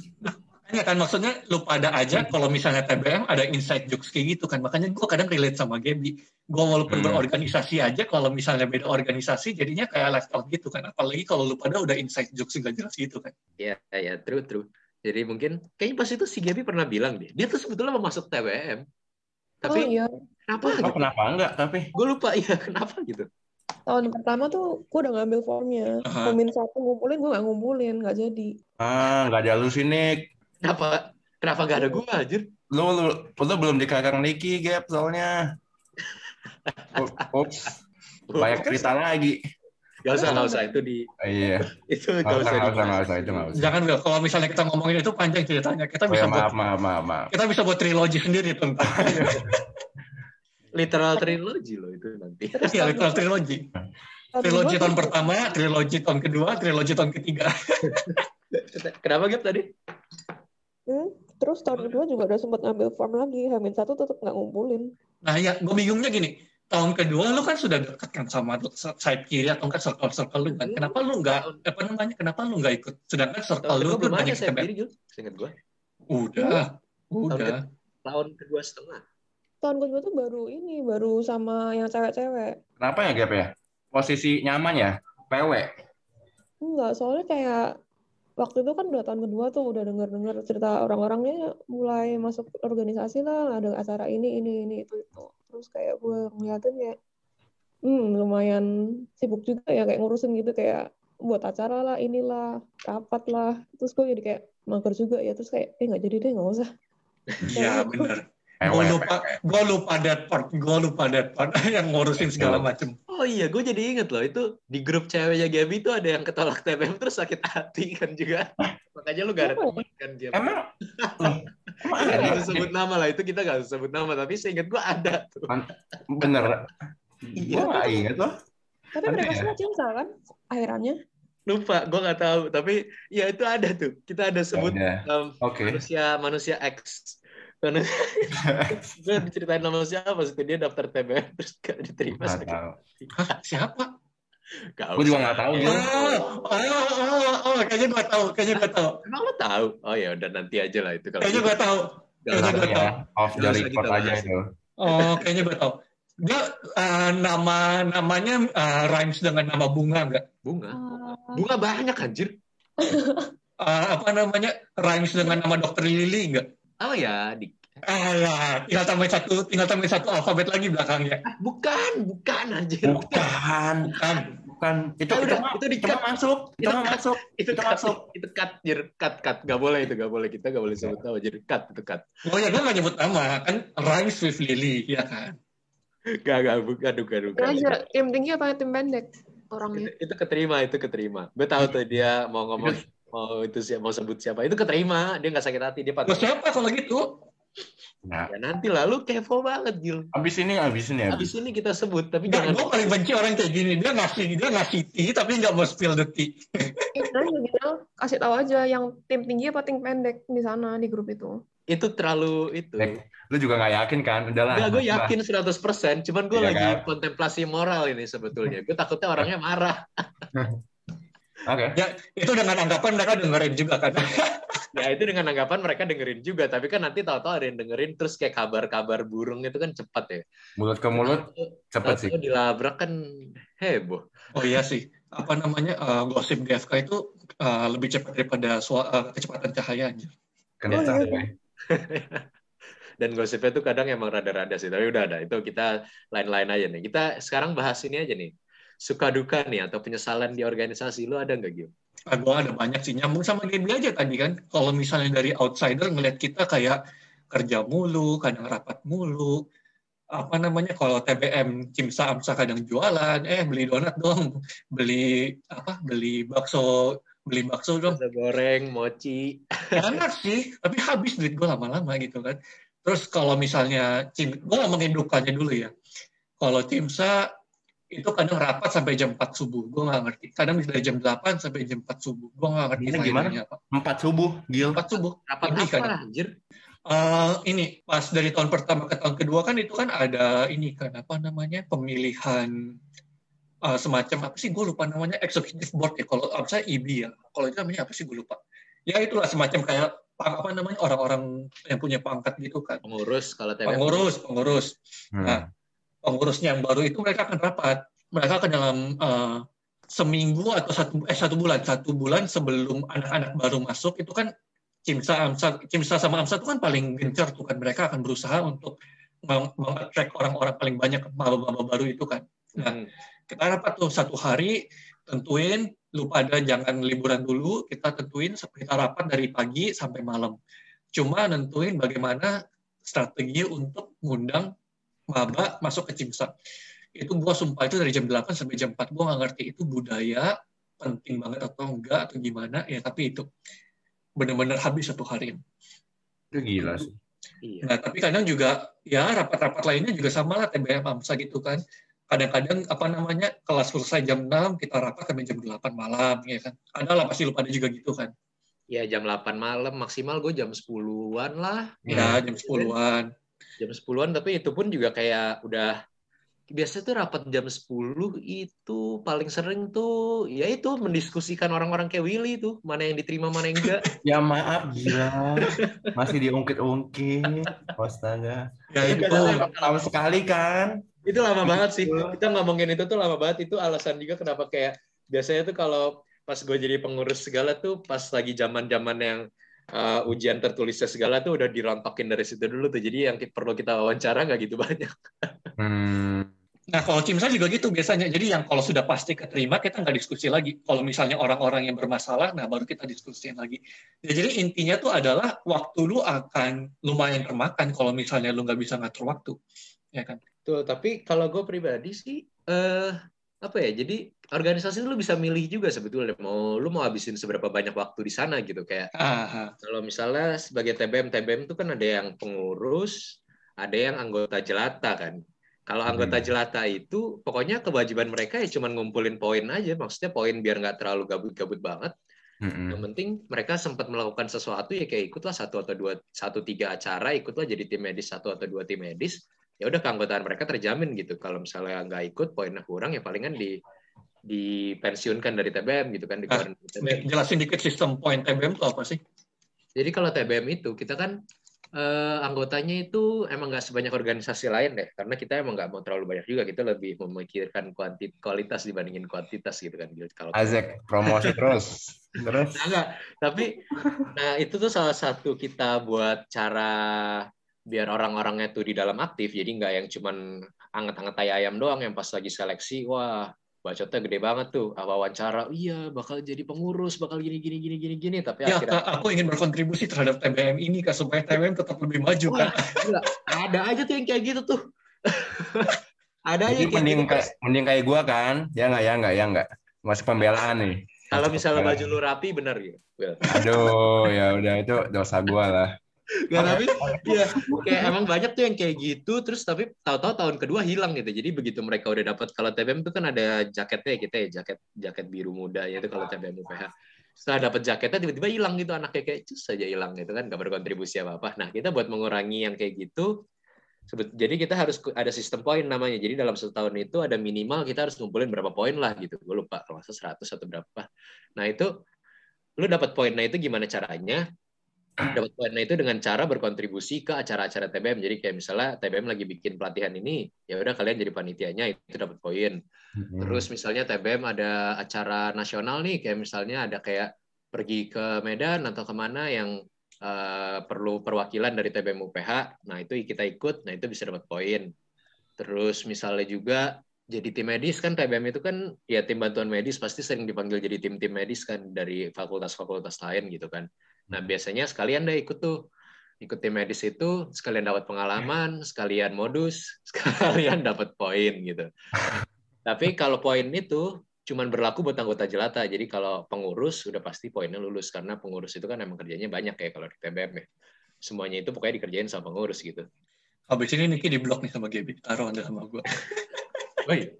Makanya kan maksudnya lu pada aja kalau misalnya TBM ada inside jokes kayak gitu kan. Makanya gue kadang relate sama Gaby. Gue walaupun hmm. berorganisasi aja, kalau misalnya beda organisasi jadinya kayak left out gitu kan. Apalagi kalau lu pada udah inside jokes nggak jelas gitu kan.
Iya, yeah, iya, yeah, true, true. Jadi mungkin kayaknya pas itu si Gaby pernah bilang deh, dia tuh sebetulnya mau masuk TBM. Tapi oh, iya. kenapa?
Oh, gitu? Kenapa enggak? Tapi
gue lupa ya kenapa gitu
tahun pertama tuh gue udah ngambil formnya uh -huh. satu ngumpulin gue nggak ngumpulin nggak jadi
ah nggak ada lu sini
kenapa kenapa gak ada gue anjir
lu lu, lu belum dikakang Niki gap soalnya Ups. Banyak cerita lagi.
Gak usah, gak usah. Itu di...
Iya.
itu gak, usah, gak usah,
gak usah, itu gak usah. Jangan, Bill. Kalau misalnya kita ngomongin itu panjang ceritanya. Kita bisa oh,
ya, maaf, buat, maaf, maaf, maaf.
Kita bisa buat trilogi sendiri tentang
literal trilogy loh itu nanti.
Iya, literal trilogy. Trilogi tahun pertama, trilogi tahun kedua, trilogi tahun ketiga.
Kenapa Gap tadi?
Hmm, terus tahun kedua juga udah sempat ngambil form lagi, Hamin satu tetap nggak ngumpulin.
Nah ya, gue bingungnya gini, tahun kedua lu kan sudah dekat kan sama side kiri atau enggak circle circle lu kan. Kenapa lu nggak apa namanya? Kenapa lu nggak ikut? Sedangkan circle lu
belum banyak side kiri juga, ingat gue.
Udah, udah.
Tahun kedua setengah
tahun kedua tuh baru ini baru sama yang cewek-cewek
kenapa ya Gap ya posisi nyaman ya PW
enggak soalnya kayak waktu itu kan udah tahun kedua tuh udah denger-dengar cerita orang-orangnya mulai masuk organisasi lah ada acara ini ini ini itu itu terus kayak gue ngeliatin kayak hmm lumayan sibuk juga ya kayak ngurusin gitu kayak buat acara lah inilah rapat lah. Terus gue jadi kayak mager juga ya terus kayak eh nggak jadi deh nggak usah.
Iya benar gue lupa gue lupa that part gue lupa that part yang ngurusin segala macem.
Oh iya gue jadi inget loh itu di grup ceweknya Gaby tuh ada yang ketolak TBM terus sakit hati kan juga. Makanya lu gak ada teman kan dia.
Emang
emang ada sebut nama lah itu kita gak sebut nama tapi seinget gue ada tuh.
Bener. Iya. Gue gak inget loh.
Tapi mereka ya? semua cinta kan akhirannya
lupa gue nggak tahu. Tapi ya itu ada tuh. Kita ada sebut um, okay. manusia manusia X. Karena gue diceritain nama siapa sih? Dia daftar TBM terus gak diterima
Hah, siapa?
Gak gue juga gak tahu
ya. Oh, oh, kayaknya gue tahu, kayaknya gue tahu.
Emang lo tahu? Oh ya udah nanti aja lah itu
kalau. Kayaknya gue tahu.
Kayaknya gue tahu. Off dari record aja itu.
Oh, kayaknya gue tahu. Dia uh, nama namanya uh, rhymes dengan nama bunga enggak?
Bunga. Bunga banyak anjir.
uh, apa namanya? Rhymes dengan nama dokter Lili enggak?
Oh ya, di
Ah, ya. tinggal tambah satu, tinggal tambah satu alfabet lagi belakangnya.
Ah, bukan, bukan anjir.
Bukan, bukan, bukan.
Itu ah, udah, itu, di cut.
masuk, itu, itu masuk,
itu, itu masuk. Itu cut, jir, cut, cut. Gak boleh itu, gak boleh. Kita gak boleh sebut nama, jadi cut, itu cut.
Oh ya, gue gak nyebut nama, kan rhymes with Lily, ya kan?
Gak, gak, bukan, bukan, bukan.
Aja, tim tinggi apa tim pendek? Orangnya.
Itu, itu keterima, itu keterima. Gue tahu tuh dia mau ngomong mau itu siapa mau sebut siapa itu keterima dia nggak sakit hati dia patut
siapa kalau gitu
Nah, ya nanti lalu kepo banget Gil.
Abis ini, abis ini,
abis, abis ini kita sebut, tapi
nah, jangan. Gue paling benci orang kayak gini, dia ngasih dia ngasih tea tapi nggak mau spill the tea.
gitu, kasih tahu aja yang tim tinggi apa tim pendek di sana di grup itu.
Itu terlalu itu.
Eh, lu juga nggak yakin kan? Udahlah.
Enggak, gue yakin 100%, cuman gue iya, lagi kan? kontemplasi moral ini sebetulnya. Gue takutnya orangnya marah.
Oke. Okay. Ya, itu dengan anggapan mereka dengerin juga kan.
ya itu dengan anggapan mereka dengerin juga, tapi kan nanti tahu-tahu ada yang dengerin terus kayak kabar-kabar burung itu kan cepat ya.
Mulut ke mulut cepat sih.
dilabrak kan heboh.
Oh iya sih. Apa namanya uh, gosip DFK itu uh, lebih cepat daripada uh, kecepatan cahaya aja.
Kenapa? Oh, iya.
Dan gosipnya itu kadang emang rada-rada sih, tapi udah ada. Itu kita lain-lain aja nih. Kita sekarang bahas ini aja nih suka duka nih atau penyesalan di organisasi lo ada nggak Gil?
Ah, gue ada banyak sih nyambung sama Gaby aja tadi kan. Kalau misalnya dari outsider ngeliat kita kayak kerja mulu, kadang rapat mulu, apa namanya kalau TBM Cimsa Amsa kadang jualan, eh beli donat dong, beli apa, beli bakso, beli bakso dong.
Bakso goreng, mochi.
Enak sih, tapi habis duit gue lama-lama gitu kan. Terus kalau misalnya, gue ngomongin dukanya dulu ya. Kalau Cimsa itu kadang rapat sampai jam 4 subuh. Gue nggak ngerti. Kadang bisa dari jam 8 sampai jam 4 subuh. Gue nggak ngerti.
Ini gimana? Apa. 4 subuh, Gil.
4 subuh.
Rapat Lebih, apa anjir?
Uh, ini pas dari tahun pertama ke tahun kedua kan itu kan ada ini kan apa namanya pemilihan uh, semacam apa sih gue lupa namanya executive board ya kalau apa saya IB ya kalau itu namanya apa sih gue lupa ya itulah semacam kayak apa namanya orang-orang yang punya pangkat gitu kan.
Pengurus kalau TBM.
Pengurus, pengurus. Hmm. Nah, pengurusnya yang baru itu mereka akan rapat. Mereka akan dalam uh, seminggu atau satu eh satu bulan satu bulan sebelum anak-anak baru masuk itu kan Cimsa Amsa Cimsa sama Amsa itu kan paling gencar tuh kan mereka akan berusaha untuk mengattract orang-orang paling banyak maba-maba baru itu kan. Nah, hmm. kita rapat tuh satu hari tentuin lu pada jangan liburan dulu, kita tentuin kita rapat dari pagi sampai malam. Cuma nentuin bagaimana strategi untuk ngundang maba masuk ke Cimsa. Itu gua sumpah itu dari jam 8 sampai jam 4 gua nggak ngerti itu budaya penting banget atau enggak atau gimana ya tapi itu benar-benar habis satu hari.
Itu gila sih.
Iya. Nah, tapi kadang juga ya rapat-rapat lainnya juga sama lah TBM AMSA gitu kan kadang-kadang apa namanya kelas selesai jam 6 kita rapat sampai jam 8 malam ya kan ada lah pasti lu pada juga gitu kan
ya jam 8 malam maksimal gue jam 10-an lah
ya jam 10-an
jam 10-an tapi itu pun juga kayak udah biasa tuh rapat jam 10 itu paling sering tuh ya itu mendiskusikan orang-orang kayak Willy tuh mana yang diterima mana yang enggak.
Ya maaf gila. Masih diungkit-ungkit astaga.
Ya itu lama sekali kan? Itu lama banget sih. Kita ngomongin itu tuh lama banget. Itu alasan juga kenapa kayak biasanya tuh kalau pas gue jadi pengurus segala tuh pas lagi zaman zaman yang uh, ujian tertulisnya segala tuh udah dirontokin dari situ dulu tuh. Jadi yang perlu kita wawancara nggak gitu banyak.
Hmm. nah kalau Cimsa juga gitu biasanya. Jadi yang kalau sudah pasti keterima kita nggak diskusi lagi. Kalau misalnya orang-orang yang bermasalah nah baru kita diskusiin lagi. Ya, jadi intinya tuh adalah waktu lu akan lumayan termakan kalau misalnya lu nggak bisa ngatur waktu. Ya kan?
Tuh, tapi kalau gue pribadi sih, eh, apa ya? Jadi organisasi itu lu bisa milih juga sebetulnya mau lu mau habisin seberapa banyak waktu di sana gitu kayak. Aha. Kalau misalnya sebagai TBM, TBM itu kan ada yang pengurus, ada yang anggota jelata kan. Kalau anggota hmm. jelata itu pokoknya kewajiban mereka ya cuma ngumpulin poin aja, maksudnya poin biar nggak terlalu gabut-gabut banget. hmm Yang penting mereka sempat melakukan sesuatu ya kayak ikutlah satu atau dua, satu tiga acara, ikutlah jadi tim medis satu atau dua tim medis ya udah keanggotaan mereka terjamin gitu kalau misalnya nggak ikut poinnya kurang ya palingan di dipensiunkan dari TBM gitu kan di
ah, TBM. Jelasin dikit sistem poin TBM itu apa sih?
Jadi kalau TBM itu kita kan eh, anggotanya itu emang nggak sebanyak organisasi lain deh karena kita emang nggak mau terlalu banyak juga kita lebih memikirkan kuantit kualitas dibandingin kuantitas gitu kan
kalau Azek promosi terus terus
nah, enggak tapi nah itu tuh salah satu kita buat cara biar orang-orangnya tuh di dalam aktif jadi nggak yang cuman anget-anget tai ayam doang yang pas lagi seleksi wah bacotnya gede banget tuh apa wawancara iya bakal jadi pengurus bakal gini gini gini gini gini tapi
ya, akhirnya aku ingin berkontribusi terhadap TBM ini kak supaya TBM tetap lebih maju
wah, kak. ada aja tuh yang kayak gitu tuh.
Ada aja kayak mending gitu. kayak mending kayak gua kan? Ya nggak ya nggak ya nggak. Masih pembelaan nih.
Kalau misalnya baju lu rapi bener gitu.
Aduh ya udah itu dosa gua lah
Gak tapi ya kayak emang banyak tuh yang kayak gitu terus tapi tahu-tahu tahun kedua hilang gitu. Jadi begitu mereka udah dapat kalau TBM itu kan ada jaketnya kita ya jaket jaket biru muda ya itu kalau TBM UPH. Setelah dapat jaketnya tiba-tiba hilang gitu anaknya kayak cus saja hilang gitu kan gak berkontribusi apa-apa. Nah, kita buat mengurangi yang kayak gitu jadi kita harus ada sistem poin namanya. Jadi dalam setahun itu ada minimal kita harus ngumpulin berapa poin lah gitu. Gue lupa kalau 100 atau berapa. Nah, itu lu dapat poinnya itu gimana caranya? Dapat poinnya itu dengan cara berkontribusi ke acara-acara TBM. Jadi kayak misalnya TBM lagi bikin pelatihan ini, ya udah kalian jadi panitianya itu dapat poin. Hmm. Terus misalnya TBM ada acara nasional nih, kayak misalnya ada kayak pergi ke Medan atau ke mana yang uh, perlu perwakilan dari TBM UPH, nah itu kita ikut, nah itu bisa dapat poin. Terus misalnya juga jadi tim medis kan TBM itu kan ya tim bantuan medis pasti sering dipanggil jadi tim-tim medis kan dari fakultas-fakultas lain gitu kan. Nah, biasanya sekalian deh ikut tuh. Ikut tim medis itu sekalian dapat pengalaman, sekalian modus, sekalian dapat poin gitu. Tapi kalau poin itu cuman berlaku buat anggota jelata. Jadi kalau pengurus udah pasti poinnya lulus karena pengurus itu kan emang kerjanya banyak ya kalau di TBM ya. Semuanya itu pokoknya dikerjain sama pengurus gitu.
Habis ini Niki di blok nih sama Gaby. Taruh anda sama gue.
oh iya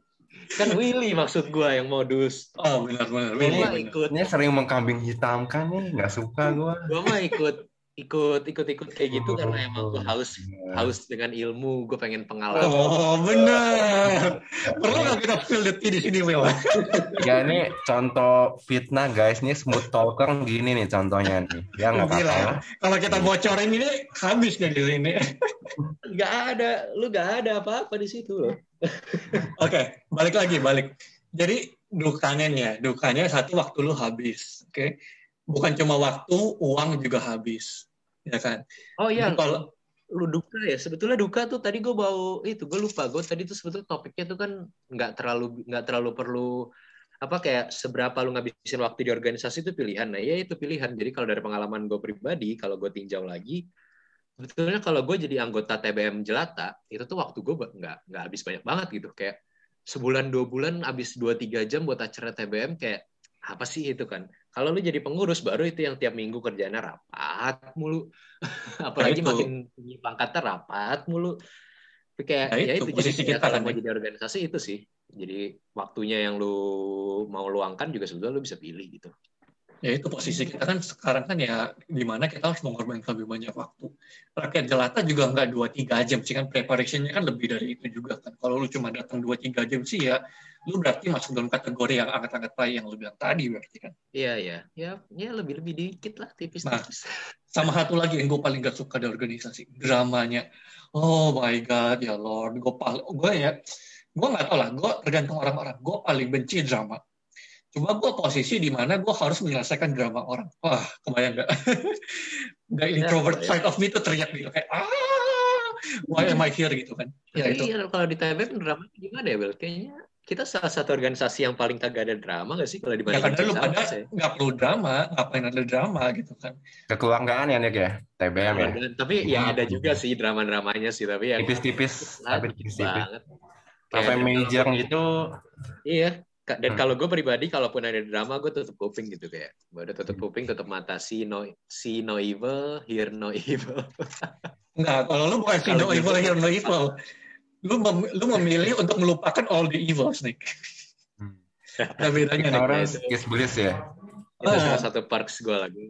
kan Willy maksud gue yang modus.
Oh benar benar.
Willy ikut. Ini sering mengkambing hitamkan nih nggak suka gue
gue mah ikut ikut ikut ikut kayak gitu oh, karena emang gue haus yeah. haus dengan ilmu gue pengen pengalaman.
Oh benar. Perlu nggak kita feel the tea di sini Will
ya ini contoh fitnah guys. Ini smooth talker gini nih contohnya nih. Ya nggak apa-apa.
Kalau kita bocorin ini habis nih di sini
nggak ada lu nggak ada apa-apa di situ loh
oke okay, balik lagi balik. Jadi dukanya nih dukanya satu waktu lu habis oke? Okay? bukan cuma waktu, uang juga habis, ya kan?
Oh iya, kalau lu duka ya? Sebetulnya duka tuh tadi gue bawa itu gue lupa. Gue tadi tuh sebetulnya topiknya tuh kan nggak terlalu nggak terlalu perlu apa kayak seberapa lu ngabisin waktu di organisasi itu pilihan. Nah ya itu pilihan. Jadi kalau dari pengalaman gue pribadi kalau gue tinjau lagi sebetulnya kalau gue jadi anggota TBM Jelata itu tuh waktu gue nggak nggak habis banyak banget gitu kayak sebulan dua bulan habis dua tiga jam buat acara TBM kayak apa sih itu kan kalau lu jadi pengurus baru itu yang tiap minggu kerjanya rapat mulu. Apalagi nah, makin tinggi pangkatnya rapat mulu. Tapi kayak nah, ya itu, itu jadi kita kalau mau jadi organisasi itu sih. Jadi waktunya yang lu mau luangkan juga sebetulnya lu bisa pilih gitu.
Ya itu posisi kita kan sekarang kan ya di mana kita harus mengorbankan lebih banyak waktu. Rakyat jelata juga nggak dua tiga jam sih kan preparationnya kan lebih dari itu juga kan. Kalau lu cuma datang dua tiga jam sih ya lu berarti masuk dalam kategori yang angkat-angkat play yang lu bilang tadi berarti kan.
Iya iya. Ya ya lebih lebih dikit lah tipis-tipis. Nah,
sama satu lagi yang gue paling gak suka di organisasi dramanya. Oh my god ya lord gue paling gue ya gue nggak tau lah gue tergantung orang-orang. Gue paling benci drama Cuma gue posisi di mana gue harus menyelesaikan drama orang. Wah, kebayang gak? The ya, introvert ya, side of me tuh teriak gitu kayak ah, why am I here gitu kan?
Ya, itu. Iya, kalau di TB drama gimana ya, Bel? Kayaknya kita salah satu organisasi yang paling kagak ada drama gak sih kalau dibanding
ya, karena lu pada nggak perlu drama ngapain ada drama gitu kan
kekelanggaan ya nih ya TBM ya,
ya. tapi ya ada juga sih drama dramanya sih tapi
ya tipis-tipis tapi tipis-tipis sampai major gitu
iya dan hmm. kalau gue pribadi kalaupun ada drama gue tutup kuping gitu kayak gue udah tutup hmm. kuping tutup mata see no see no evil hear no evil
Enggak, kalau lu bukan see no evil hear no evil lu mem lu memilih untuk melupakan all the evils nih. Hmm. Ada bedanya nih.
Orang kiss bliss ya.
Itu ah. salah satu parks gue lagi.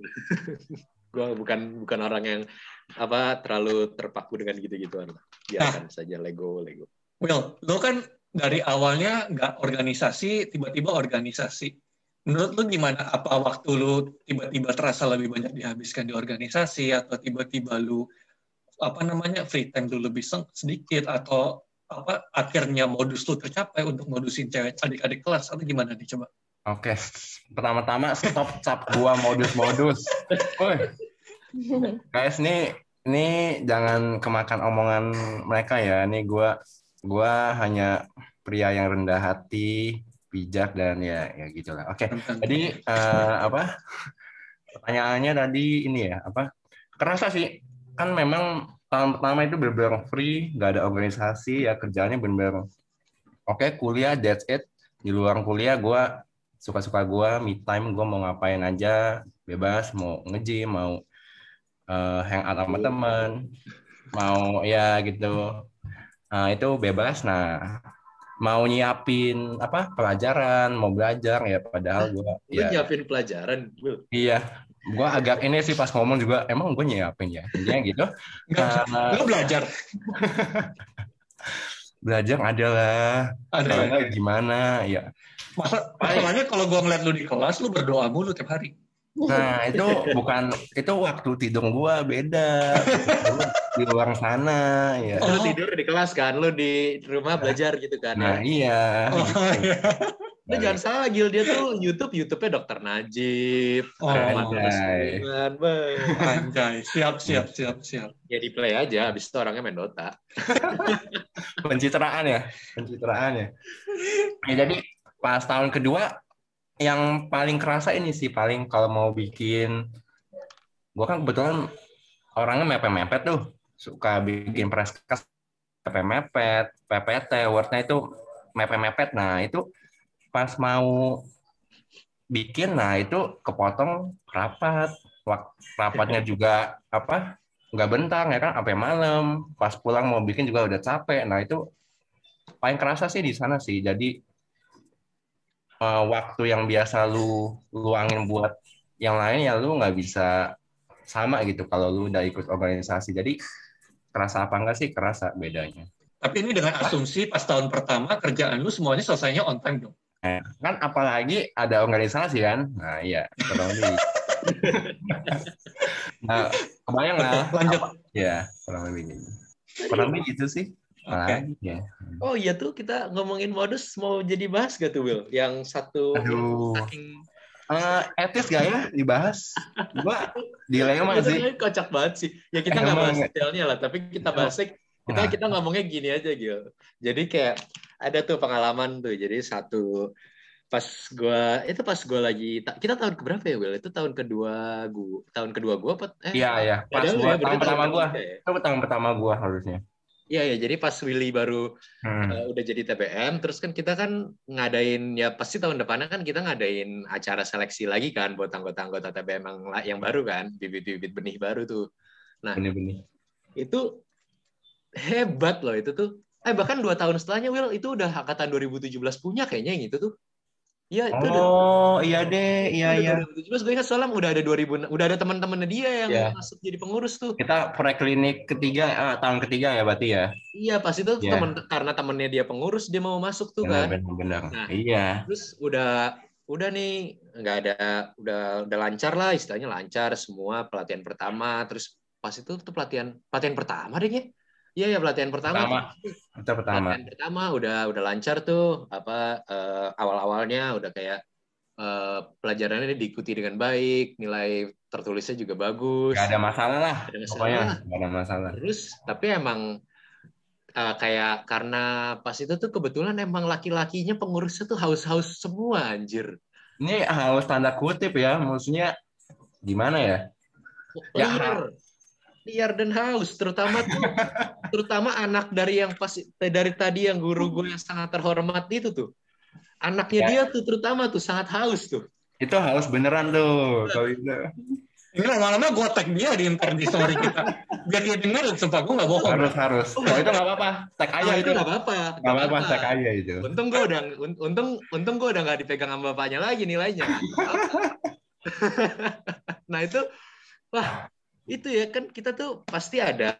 gue bukan bukan orang yang apa terlalu terpaku dengan gitu-gituan. Biarkan nah. saja Lego Lego.
Well, lu kan dari awalnya nggak organisasi, tiba-tiba organisasi. Menurut lu gimana? Apa waktu lu tiba-tiba terasa lebih banyak dihabiskan di organisasi atau tiba-tiba lu apa namanya free time dulu lebih sedikit atau apa akhirnya modus tuh tercapai untuk modusin cewek adik-adik kelas atau gimana nih coba?
Oke, pertama-tama stop cap gua modus-modus. Guys, ini ini jangan kemakan omongan mereka ya. Ini gua gua hanya pria yang rendah hati, bijak dan ya ya gitulah. Oke. Jadi uh, apa? Pertanyaannya tadi ini ya, apa? Kerasa sih kan memang tahun pertama itu benar-benar free, nggak ada organisasi, ya kerjanya benar-benar oke okay, kuliah, that's it. Di luar kuliah gue suka-suka gue, me time, gue mau ngapain aja, bebas, mau nge mau uh, hangout sama teman, mau ya gitu. Nah, itu bebas. Nah, mau nyiapin apa pelajaran, mau belajar ya padahal gue
ya, nyiapin pelajaran,
Iya, gue agak ini sih pas ngomong juga emang gue nyiapin ya? Intinya gitu.
Uh, lo belajar?
Belajar adalah ada gimana ya.
Masa masalahnya kalau gue ngeliat lu di kelas lu berdoa mulu tiap hari
nah itu bukan itu waktu tidur gue beda di luar sana ya
oh, lu tidur di kelas kan lu di rumah belajar gitu kan
nah ya? iya oh, iya.
Lu jangan salah Gil dia tuh YouTube YouTube-nya Dokter Najib,
oh, anjay. anjay. Siap siap siap siap.
Ya di play aja habis itu orangnya main Dota.
Pencitraan ya, pencitraan ya. Ya jadi pas tahun kedua yang paling kerasa ini sih paling kalau mau bikin gua kan kebetulan orangnya mepet-mepet tuh. Suka bikin press mepet-mepet, PPT, Word-nya itu mepet-mepet. Nah, itu pas mau bikin nah itu kepotong rapat. Rapatnya juga apa nggak bentang ya kan sampai malam. Pas pulang mau bikin juga udah capek. Nah itu paling kerasa sih di sana sih. Jadi uh, waktu yang biasa lu luangin buat yang lain ya lu nggak bisa sama gitu kalau lu udah ikut organisasi. Jadi kerasa apa enggak sih? Kerasa bedanya.
Tapi ini dengan asumsi pas tahun pertama kerjaan lu semuanya selesainya on time dong.
Eh, kan apalagi ada organisasi kan. Nah iya, kurang lebih. nah, kebayang lah.
Lanjut.
Apa, ya, kurang lebih gitu. Kurang lebih gitu sih.
Okay. Ya. Oh iya tuh kita ngomongin modus mau jadi bahas gak tuh Will? Yang satu
Aduh. saking uh, etis gak ya dibahas? Gua dilema sih.
Kocak banget sih. Ya kita nggak bahas detailnya lah, tapi kita bahas kita nah. kita ngomongnya gini aja gitu. Jadi kayak ada tuh pengalaman tuh. Jadi satu pas gua itu pas gua lagi kita tahun keberapa ya Will? Itu tahun kedua gua tahun kedua gua apa?
Eh, iya iya. Pas gua, ya, tahun pertama gua. Ya? Itu tahun pertama gua harusnya.
Iya ya, jadi pas Willy baru hmm. uh, udah jadi TBM, terus kan kita kan ngadain ya pasti tahun depannya kan kita ngadain acara seleksi lagi kan buat anggota-anggota TBM yang yang baru kan, bibit-bibit benih baru tuh. Nah, benih-benih. Itu hebat loh itu tuh. Eh bahkan dua tahun setelahnya Will itu udah angkatan 2017 punya kayaknya yang itu tuh.
Iya, itu Oh, iya deh, iya iya.
2017 gue ingat soalnya udah ada 2000 udah ada teman-temannya dia yang yeah. masuk jadi pengurus tuh.
Kita preklinik ketiga ah, tahun ketiga ya berarti ya.
Iya, pas itu yeah. temen karena temennya dia pengurus dia mau masuk tuh benar,
kan. Benar, benar. Nah, iya.
Terus udah udah nih nggak ada udah udah lancar lah istilahnya lancar semua pelatihan pertama terus pas itu tuh pelatihan pelatihan pertama deh ya Iya ya pelatihan pertama.
Pertama. Itu pertama.
Pelatihan pertama udah udah lancar tuh apa uh, awal-awalnya udah kayak uh, pelajarannya diikuti dengan baik, nilai tertulisnya juga bagus.
Gak ada masalah lah. Gak ada masalah. Pokoknya gak ada masalah.
Terus tapi emang uh, kayak karena pas itu tuh kebetulan emang laki-lakinya pengurusnya tuh haus-haus semua anjir.
Ini haus tanda kutip ya, maksudnya gimana ya?
Ya, liar dan haus terutama tuh terutama anak dari yang pas dari tadi yang guru gue yang sangat terhormat itu tuh. Anaknya ya. dia tuh terutama tuh sangat haus tuh.
Itu haus beneran tuh kalau itu.
Ini lama-lama gue tag dia di inter di story kita. Biar dia denger sumpah gue gak bohong.
Harus harus. Oh, itu gak apa-apa. Tag aja itu.
gak apa-apa.
Gak apa-apa tag aja itu.
Untung gue udah untung untung gue udah gak dipegang sama bapaknya lagi nilainya. Nah itu wah itu ya kan kita tuh pasti ada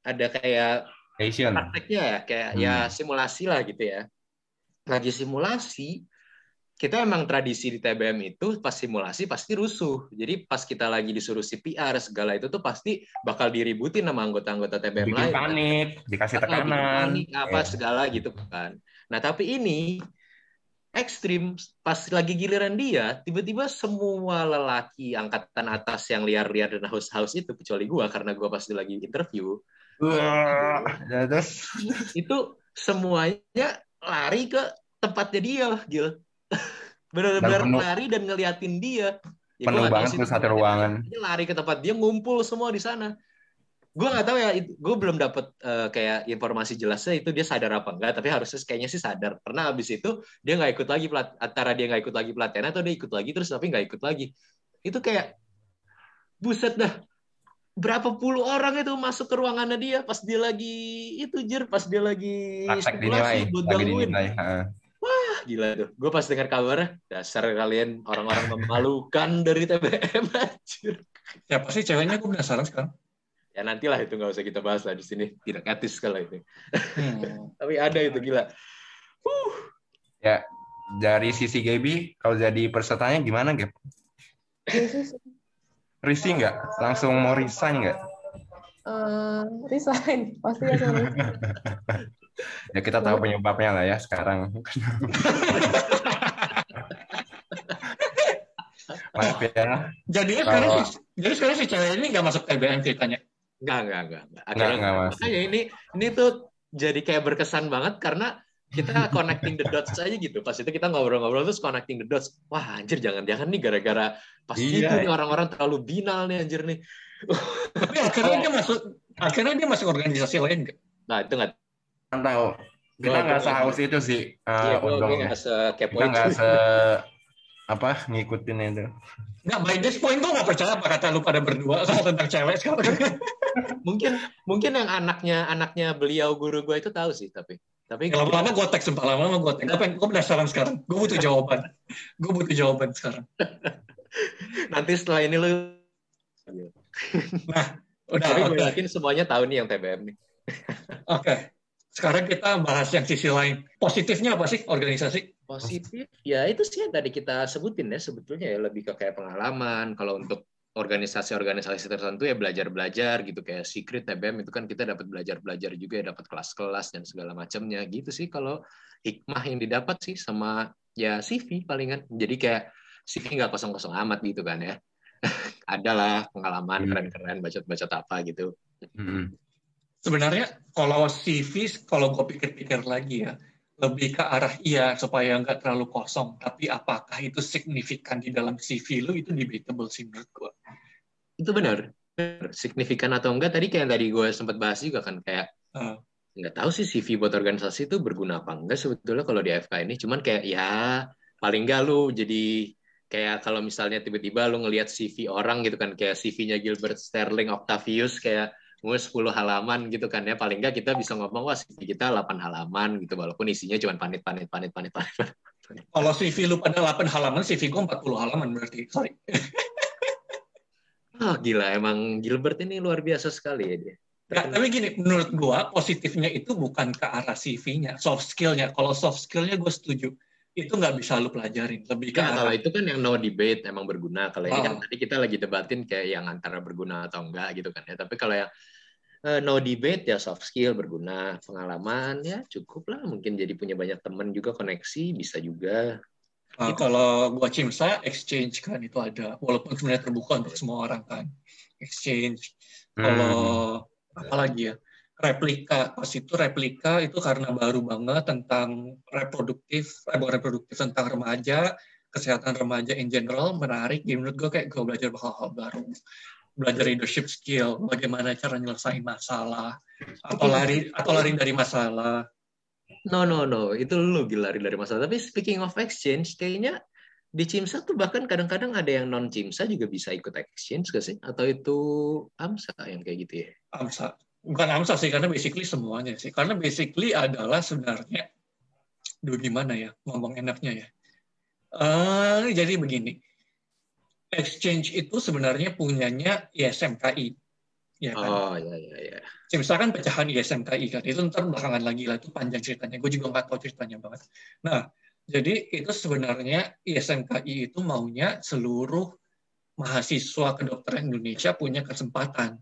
ada kayak
Asian.
prakteknya ya kayak hmm. ya simulasi lah gitu ya lagi simulasi kita emang tradisi di TBM itu pas simulasi pasti rusuh jadi pas kita lagi disuruh CPR segala itu tuh pasti bakal diributin sama anggota-anggota TBM
Bikin lain panik dikasih tekanan panik
apa yeah. segala gitu kan nah tapi ini ekstrim pas lagi giliran dia tiba-tiba semua lelaki angkatan atas yang liar-liar dan haus-haus itu kecuali gua karena gua pasti lagi interview
Wah,
itu semuanya lari ke tempatnya dia Gil. Benar-benar lari dan ngeliatin dia.
Ya, penuh banget tuh satu ruangan.
lari ke tempat dia ngumpul semua di sana gue nggak tahu ya gue belum dapet uh, kayak informasi jelasnya itu dia sadar apa enggak tapi harusnya kayaknya sih sadar. Karena abis itu dia nggak ikut lagi pelat antara dia nggak ikut lagi pelatihan atau dia ikut lagi terus tapi nggak ikut lagi. Itu kayak buset dah berapa puluh orang itu masuk ke ruangannya dia pas dia lagi itu jer pas dia lagi
spekulasi buat gangguin.
wah gila tuh. Gue pas dengar kabar dasar kalian orang-orang memalukan dari TBM anjir.
Ya pasti ceweknya? Gue penasaran sekarang
ya nantilah itu nggak usah kita bahas lah di sini tidak etis kalau itu hmm. tapi ada itu gila
uh. ya dari sisi Gaby kalau jadi pesertanya gimana Gap? Risi nggak? Langsung mau resign nggak?
Uh, resign pasti ya
ya kita tahu penyebabnya lah ya sekarang
Maaf ya. Jadi sekarang si, jadi sekarang si cewek ini nggak masuk TBM ceritanya.
Enggak, enggak, enggak. Akhirnya enggak, enggak, makanya ini ini tuh jadi kayak berkesan banget karena kita connecting the dots aja gitu. Pas itu kita ngobrol-ngobrol terus connecting the dots. Wah, anjir jangan-jangan nih gara-gara pas iya, itu nih orang-orang terlalu binal nih anjir nih.
Tapi akhirnya dia masuk akhirnya dia masuk organisasi lain enggak?
Nah, itu enggak
tahu. Kita nggak sehaus itu sih. Uh, iya, gue nggak se Kita nggak se apa ngikutin itu.
Nggak, by this point gue nggak percaya apa kata lu pada berdua soal tentang cewek sekarang.
mungkin mungkin yang anaknya anaknya beliau guru gue itu tahu sih tapi tapi
ya, lama-lama gue teks sumpah lama-lama gue teks apa gue penasaran sekarang gue butuh jawaban gue butuh jawaban sekarang
nanti setelah ini lu Nah, udah. Tapi gue yakin semuanya tahu nih yang TBM nih.
Oke. Okay. Sekarang kita bahas yang sisi lain. Positifnya apa sih organisasi?
Positif, ya itu sih yang tadi kita sebutin ya sebetulnya ya lebih ke kayak pengalaman. Kalau untuk organisasi-organisasi tertentu ya belajar-belajar gitu kayak secret TBM itu kan kita dapat belajar-belajar juga ya dapat kelas-kelas dan segala macamnya gitu sih kalau hikmah yang didapat sih sama ya CV palingan jadi kayak CV nggak kosong-kosong amat gitu kan ya adalah pengalaman hmm. keren-keren bacot-bacot apa gitu
hmm. sebenarnya kalau CV kalau gue pikir-pikir lagi ya lebih ke arah iya supaya nggak terlalu kosong. Tapi apakah itu signifikan di dalam CV lu itu debatable sih menurut gue.
Itu benar. Signifikan atau enggak tadi kayak tadi gue sempat bahas juga kan kayak uh. nggak tahu sih CV buat organisasi itu berguna apa enggak sebetulnya kalau di FK ini. Cuman kayak ya paling enggak lu jadi kayak kalau misalnya tiba-tiba lu ngelihat CV orang gitu kan kayak CV-nya Gilbert Sterling Octavius kayak 10 halaman gitu kan ya paling nggak kita bisa ngomong wah CV kita 8 halaman gitu walaupun isinya cuma panit panit panit panit panit,
panit. kalau CV lu pada 8 halaman CV gue 40 halaman berarti sorry
oh gila emang Gilbert ini luar biasa sekali ya dia
Nah, tapi gini, menurut gua positifnya itu bukan ke arah CV-nya, soft skill-nya. Kalau soft skill-nya gue setuju. Itu nggak bisa lu pelajarin. Lebih ke
ya, arah... Kalau itu kan yang no debate emang berguna. Kalau oh. ini kan tadi kita lagi debatin kayak yang antara berguna atau enggak gitu kan ya. Tapi kalau yang no debate ya soft skill berguna pengalaman ya cukup lah. Mungkin jadi punya banyak teman juga koneksi bisa juga.
Uh, gitu. kalau gua cimsa exchange kan itu ada. Walaupun sebenarnya terbuka untuk semua orang kan. Exchange. Kalau hmm. apalagi ya? Replika. Pas itu replika itu karena baru banget tentang reproduktif eh, reproduktif tentang remaja kesehatan remaja in general menarik. Jadi menurut gue kayak gue belajar hal-hal baru belajar leadership skill, bagaimana cara nyelesain masalah, atau lari atau lari dari masalah.
No no no, itu lu gila lari dari masalah. Tapi speaking of exchange, kayaknya di Cimsa tuh bahkan kadang-kadang ada yang non Cimsa juga bisa ikut exchange gak sih? Atau itu AMSA yang kayak gitu ya?
AMSA. Bukan AMSA sih, karena basically semuanya sih. Karena basically adalah sebenarnya, duh gimana ya, ngomong enaknya ya. Uh, jadi begini, exchange itu sebenarnya punyanya ISMKI.
Ya kan? Oh iya iya iya.
Misalkan pecahan ISMKI kan itu ntar belakangan lagi lah itu panjang ceritanya. Gue juga nggak tahu ceritanya banget. Nah jadi itu sebenarnya ISMKI itu maunya seluruh mahasiswa kedokteran Indonesia punya kesempatan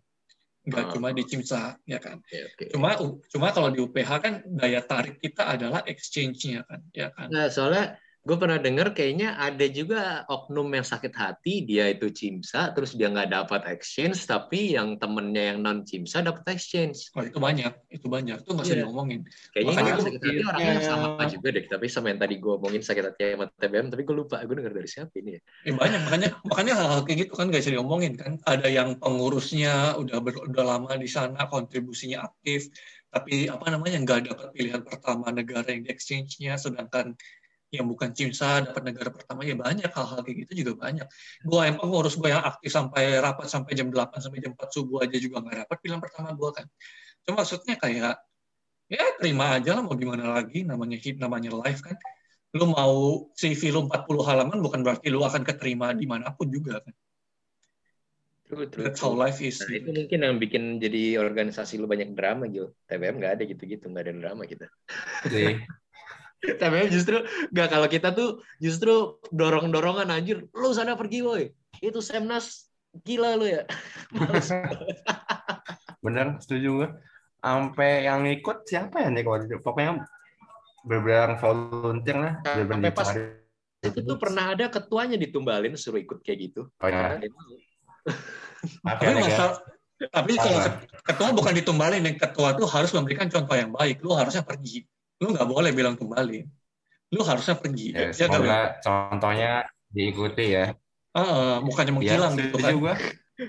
nggak oh. cuma di CIMSA ya kan. Okay, okay. Cuma cuma kalau di UPH kan daya tarik kita adalah exchange-nya kan ya kan.
Nah, soalnya gue pernah dengar kayaknya ada juga oknum yang sakit hati dia itu cimsa terus dia nggak dapat exchange tapi yang temennya yang non cimsa dapat exchange.
Oh itu banyak itu banyak. Itu nggak usah yeah. diomongin.
Kayaknya Makanya sakit hati orangnya sama juga deh tapi sama yang tadi gue omongin sakit hati sama TBM tapi gue lupa gue dengar dari siapa ini ya.
Eh, banyak makanya makanya hal-hal kayak gitu kan gak bisa diomongin kan. Ada yang pengurusnya udah ber, udah lama di sana kontribusinya aktif tapi apa namanya nggak dapat pilihan pertama negara yang di exchange-nya sedangkan yang bukan CIMSA dapat negara pertama ya banyak hal-hal kayak gitu juga banyak. Gue yang pengurus gue yang aktif sampai rapat sampai jam 8 sampai jam 4 subuh aja juga nggak dapat pilihan pertama gue kan. Cuma maksudnya kayak ya terima aja lah mau gimana lagi namanya hit namanya live kan. Lu mau CV lu 40 halaman bukan berarti lu akan keterima di mana pun juga kan.
True, true, That's how life is. Nah, itu mungkin yang bikin jadi organisasi lu banyak drama, Gil. TBM nggak ada gitu-gitu, nggak ada drama kita. Iya. tapi justru nggak kalau kita tuh justru dorong dorongan anjir lu sana pergi woi. Itu semnas gila lu ya.
Bener setuju gue sampai yang ikut siapa ya nih kalau pokoknya beberapa volunteer lah
nah, sampai pas itu tuh pernah ada ketuanya ditumbalin suruh ikut kayak gitu.
Oh, ya. tapi masa tapi kalau ketua bukan ditumbalin yang ketua tuh harus memberikan contoh yang baik. Lu harusnya pergi lu nggak boleh bilang kembali. Lu harusnya pergi.
Ya, ya semoga contohnya diikuti ya.
Uh, bukannya menghilang ya, gitu kan. juga.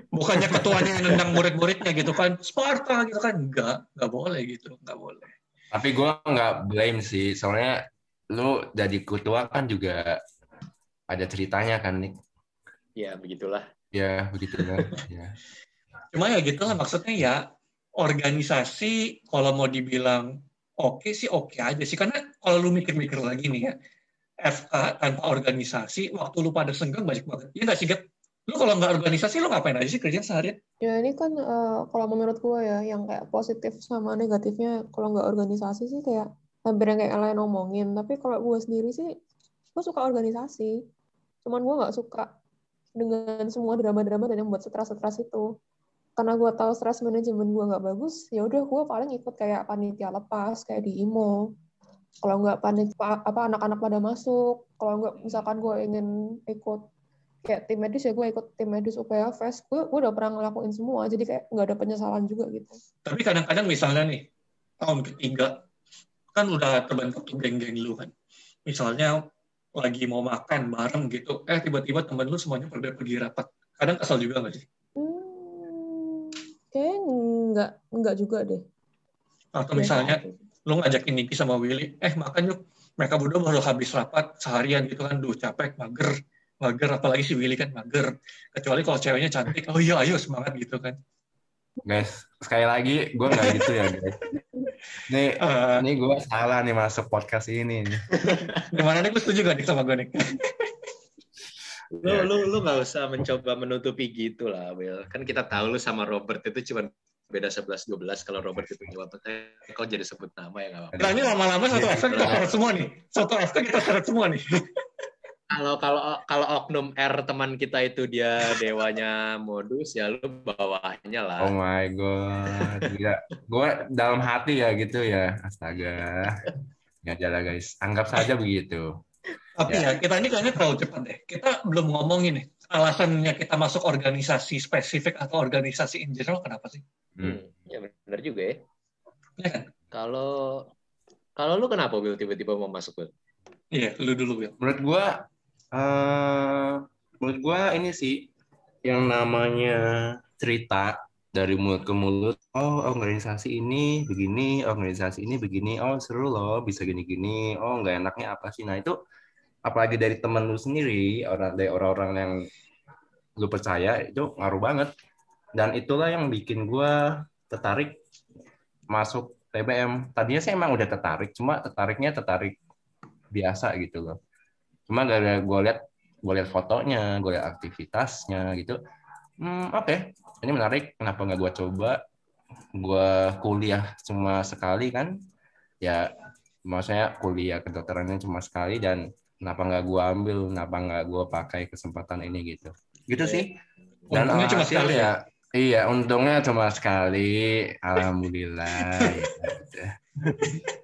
bukannya ketuanya yang nendang murid-muridnya gitu kan. Sparta gitu kan. Nggak nggak boleh gitu. Nggak boleh.
Tapi gue nggak blame sih. Soalnya lu jadi ketua kan juga ada ceritanya kan nih
ya begitulah.
Ya begitulah. Ya.
Cuma ya gitulah maksudnya ya organisasi kalau mau dibilang oke sih oke aja sih karena kalau lu mikir-mikir lagi nih ya FK tanpa organisasi waktu lu pada senggang banyak banget ya nggak sih Gap? Lu kalau nggak organisasi lu ngapain aja sih kerja seharian?
Ya ini kan uh, kalau menurut gue ya yang kayak positif sama negatifnya kalau nggak organisasi sih kayak hampir yang kayak lain ngomongin. Tapi kalau gue sendiri sih gue suka organisasi. Cuman gue nggak suka dengan semua drama-drama dan yang buat stres-stres itu. Karena gue tahu stres manajemen gue nggak bagus, ya udah gue paling ikut kayak panitia lepas kayak di IMO. Kalau nggak panitia apa anak-anak pada masuk, kalau nggak misalkan gue ingin ikut kayak tim medis ya gue ikut tim medis UPA Fest gue gue udah pernah ngelakuin semua jadi kayak nggak ada penyesalan juga gitu.
Tapi kadang-kadang misalnya nih tahun ketiga kan udah terbentuk tuh geng-geng lu kan. Misalnya lagi mau makan bareng gitu eh tiba-tiba temen lu semuanya pada pergi rapat. Kadang kesel juga nggak sih
kayak nggak nggak juga deh.
Atau misalnya lu ngajakin Niki sama Willy eh makan yuk. Mereka berdua baru habis rapat seharian gitu kan. Duh capek mager mager. Apalagi si Willy kan mager. Kecuali kalau ceweknya cantik oh iya ayo semangat gitu kan.
Guys sekali lagi gue nggak gitu ya guys. Nih uh, nih gue salah nih masuk podcast ini
gimana nih? Gue setuju gak nih sama gue nih
lu ya. lu lu nggak usah mencoba menutupi gitu lah Will kan kita tahu lu sama Robert itu cuma beda 11 12 kalau Robert itu jawab kau jadi sebut nama ya nggak apa-apa.
Nah ini lama-lama satu FK kita seret semua nih. Satu FK kita seret semua nih
kalau kalau kalau oknum R teman kita itu dia dewanya modus ya lu bawahnya lah.
Oh my god. Gila. Gue dalam hati ya gitu ya. Astaga. Nggak jalan guys. Anggap saja begitu.
Tapi ya. ya kita ini kayaknya terlalu cepat deh. Kita belum ngomongin nih alasannya kita masuk organisasi spesifik atau organisasi in general kenapa sih?
Hmm. Ya benar juga ya. Ya kan? Kalau kalau lu kenapa Will tiba-tiba mau masuk Will?
Iya, lu dulu Will.
Menurut gua Uh, menurut gue ini sih yang namanya cerita dari mulut ke mulut. Oh, organisasi ini begini, organisasi ini begini. Oh, seru loh, bisa gini-gini. Oh, nggak enaknya apa sih? Nah, itu apalagi dari teman lu sendiri, orang dari orang-orang yang lu percaya itu ngaruh banget. Dan itulah yang bikin gue tertarik masuk TBM. Tadinya sih emang udah tertarik, cuma tertariknya tertarik biasa gitu loh cuma gara-gara gue lihat gue lihat fotonya gue lihat aktivitasnya gitu hmm, oke okay. ini menarik kenapa nggak gue coba gue kuliah cuma sekali kan ya maksudnya kuliah kedokterannya cuma sekali dan kenapa nggak gue ambil kenapa nggak gue pakai kesempatan ini gitu. Gitu sih.
Dan untungnya cuma sekali ya?
Iya untungnya cuma sekali. Alhamdulillah ya.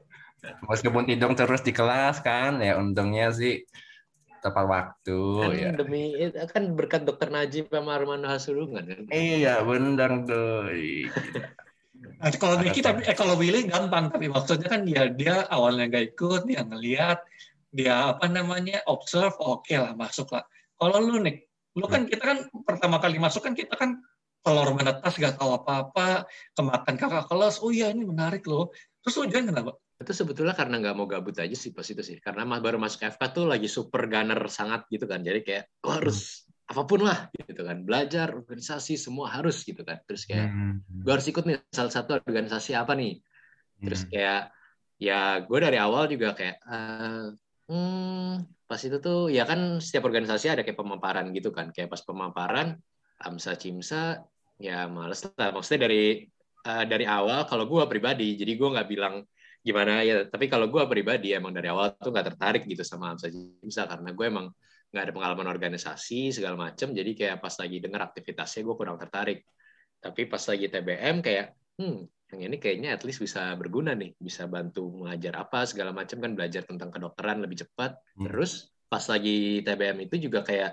meskipun tidur terus di kelas kan ya untungnya sih tepat waktu
kan
ya.
demi kan berkat dokter Najib sama Armando Hasurungan kan?
Iya benar tuh
nah, kalau Niki tapi eh, kalau Willy gampang tapi maksudnya kan dia dia awalnya gak ikut dia ngelihat dia apa namanya observe oke okay lah masuk lah. Kalau lu nih lu kan kita kan pertama kali masuk kan kita kan telur menetas gak tahu apa-apa kemakan kakak kelas oh iya ini menarik loh. Terus lu jangan kenapa?
Itu sebetulnya karena nggak mau gabut aja sih pas itu sih. Karena baru masuk FK tuh lagi super gunner sangat gitu kan. Jadi kayak oh, harus apa pun lah gitu kan. Belajar organisasi semua harus gitu kan. Terus kayak hmm. gue harus ikut nih salah satu organisasi apa nih? Terus hmm. kayak ya gue dari awal juga kayak uh, hmm, pas itu tuh ya kan setiap organisasi ada kayak pemaparan gitu kan. Kayak pas pemaparan amsa cimsa ya males lah. Maksudnya dari uh, dari awal kalau gue pribadi jadi gue nggak bilang gimana ya tapi kalau gue pribadi emang dari awal tuh nggak tertarik gitu sama Hamzah Jimsa karena gue emang nggak ada pengalaman organisasi segala macem. Jadi kayak pas lagi denger aktivitasnya gue kurang tertarik. Tapi pas lagi TBM kayak hmm yang ini kayaknya at least bisa berguna nih bisa bantu mengajar apa segala macam kan belajar tentang kedokteran lebih cepat. Hmm. terus pas lagi TBM itu juga kayak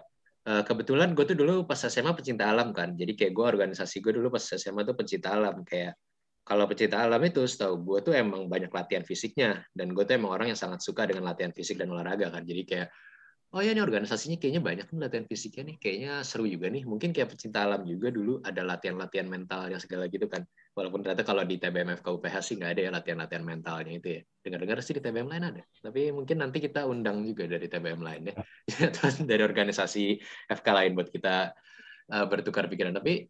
eh, kebetulan gue tuh dulu pas SMA pecinta alam kan. Jadi kayak gue organisasi gue dulu pas SMA tuh pecinta alam. Kayak kalau pecinta alam itu setahu gue tuh emang banyak latihan fisiknya. Dan gue tuh emang orang yang sangat suka dengan latihan fisik dan olahraga kan. Jadi kayak oh ya ini organisasinya kayaknya banyak nih latihan fisiknya nih. Kayaknya seru juga nih. Mungkin kayak pecinta alam juga dulu ada latihan-latihan mental yang segala gitu kan walaupun ternyata kalau di TBM FKUPH sih nggak ada ya latihan-latihan mentalnya itu ya. Dengar-dengar sih di TBM lain ada. Tapi mungkin nanti kita undang juga dari TBM lain ya. Dari organisasi FK lain buat kita uh, bertukar pikiran. Tapi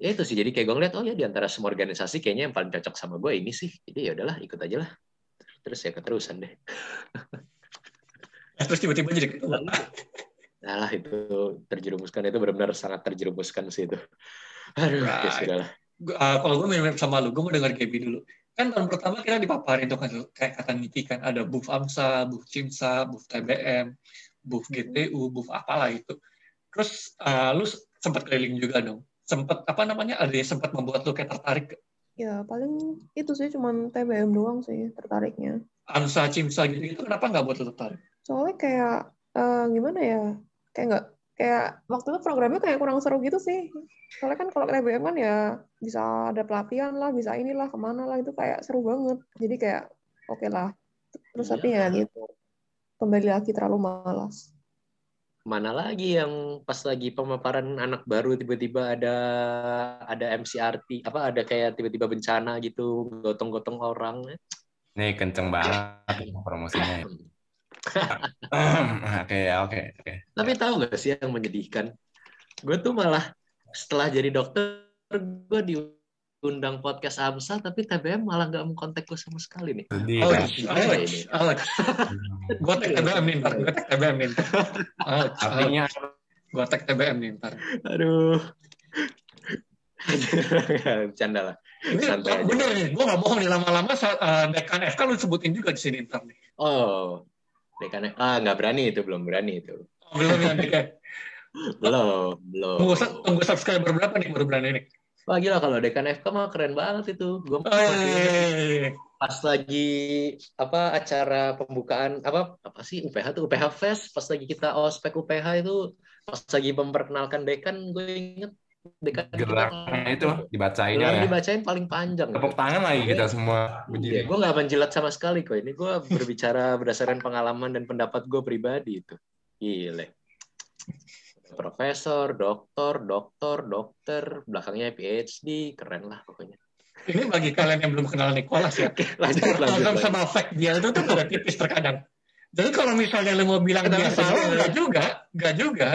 ya itu sih. Jadi kayak gue ngeliat oh ya di antara semua organisasi kayaknya yang paling cocok sama gue ini sih. Jadi ya udahlah ikut aja lah. Terus ya keterusan deh.
Terus tiba-tiba jadi ketua.
Nah lah itu terjerumuskan. Itu benar-benar sangat terjerumuskan sih itu. Aduh, right. ya sudah lah.
Uh, kalau gue mirip sama lu, gue mau dengar Gaby dulu. Kan tahun pertama kita dipaparin tuh kan kayak kata Niki kan ada buff AMSA, buff CIMSA, buff TBM, buff GTU, buff apalah itu. Terus uh, lu sempat keliling juga dong. Sempat apa namanya? Ada yang sempat membuat lu kayak tertarik
Ya paling itu sih cuman TBM doang sih tertariknya.
AMSA, CIMSA gitu, gitu kenapa nggak buat lu tertarik?
Soalnya kayak uh, gimana ya? Kayak nggak kayak waktu itu programnya kayak kurang seru gitu sih. Soalnya kan kalau TBM kan ya bisa ada pelatihan lah, bisa inilah ke mana lah itu kayak seru banget. Jadi kayak oke okay lah. Terus iya. tapi ya gitu. Kembali lagi terlalu malas
mana lagi yang pas lagi pemaparan anak baru tiba-tiba ada ada MCRT apa ada kayak tiba-tiba bencana gitu gotong-gotong orang
nih kenceng banget promosinya oke oke oke
tapi tahu gak sih yang menyedihkan gue tuh malah setelah jadi dokter gue di undang podcast Amsa tapi TBM malah nggak mau kontak gue sama sekali nih.
Sedih, Alex, Alex, Alex. gue tag TBM nih ntar, gue tag TBM nih ntar. Alex, Artinya gue tag TBM nih ntar.
Aduh. Canda lah.
Ini Santai bener nih, gue gak bohong nih lama-lama uh, dekan FK lu sebutin juga di sini ntar nih.
Oh, dekan. Ah, nggak berani itu, belum berani itu.
Oh, belum ya, dekan.
belum, belum.
Tunggu, tunggu subscriber berapa nih baru berani nih?
Wah gila kalau dekan FK mah keren banget itu. Gue pas lagi apa acara pembukaan apa apa sih UPH tuh UPH Fest pas lagi kita ospek UPH itu pas lagi memperkenalkan dekan gue inget
dekan geraknya itu dibacain ya.
dibacain paling panjang.
Tepuk tangan lagi kita semua
berdiri. Ya, gue nggak menjilat sama sekali kok. Ini gue berbicara berdasarkan pengalaman dan pendapat gue pribadi itu. Gile profesor, doktor, doktor, dokter, belakangnya PhD, keren lah pokoknya.
Ini bagi kalian yang belum kenal Nicholas ya. lanjut, lanjut, lanjut. sama fact dia itu tuh udah tipis terkadang. Jadi kalau misalnya lo mau bilang dia salah, enggak juga, enggak juga.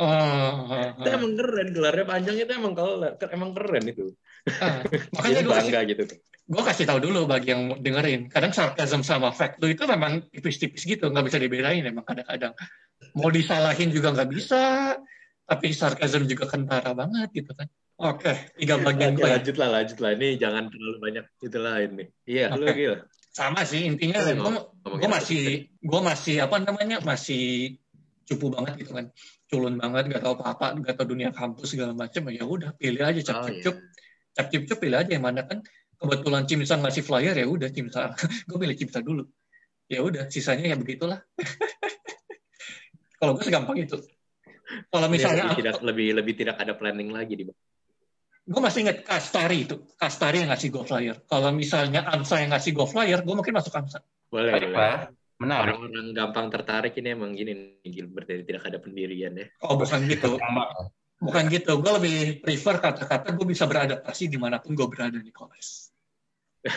Oh, itu emang keren, gelarnya panjang itu emang kalau emang keren itu. Uh, makanya gue bangga gitu.
Gue kasih tahu dulu bagi yang dengerin. Kadang sarkasm sama fact itu memang tipis-tipis gitu, nggak bisa dibedain emang kadang-kadang mau disalahin juga nggak bisa tapi sarkasm juga kentara banget gitu kan oke okay, tiga bagian gue
ya. lanjut lah lanjut lah ini jangan terlalu banyak itulah ini iya okay. lu gila
sama sih intinya gue masih gue masih apa namanya masih cupu banget gitu kan. Culun banget gak tau apa apa gak tau dunia kampus segala macam ya udah pilih aja cap cip cup cap. Cip cup pilih aja yang mana kan. Kebetulan Cimsa ngasih flyer ya udah Cimsa gue pilih Cimsa dulu. Ya udah sisanya ya begitulah. Kalau gue segampang itu. Kalau misalnya
lebih tidak lebih lebih tidak ada planning lagi di
gue masih ingat Kastari itu. Kastari yang ngasih go flyer. Kalau misalnya Amsa yang ngasih go flyer gue mungkin masuk Amsa
boleh boleh menarik. Orang-orang gampang tertarik ini emang gini nih Gilbert jadi tidak ada pendirian ya.
Oh bukan gitu. Bukan gitu. Gue lebih prefer kata-kata gue bisa beradaptasi di mana pun gue berada di kelas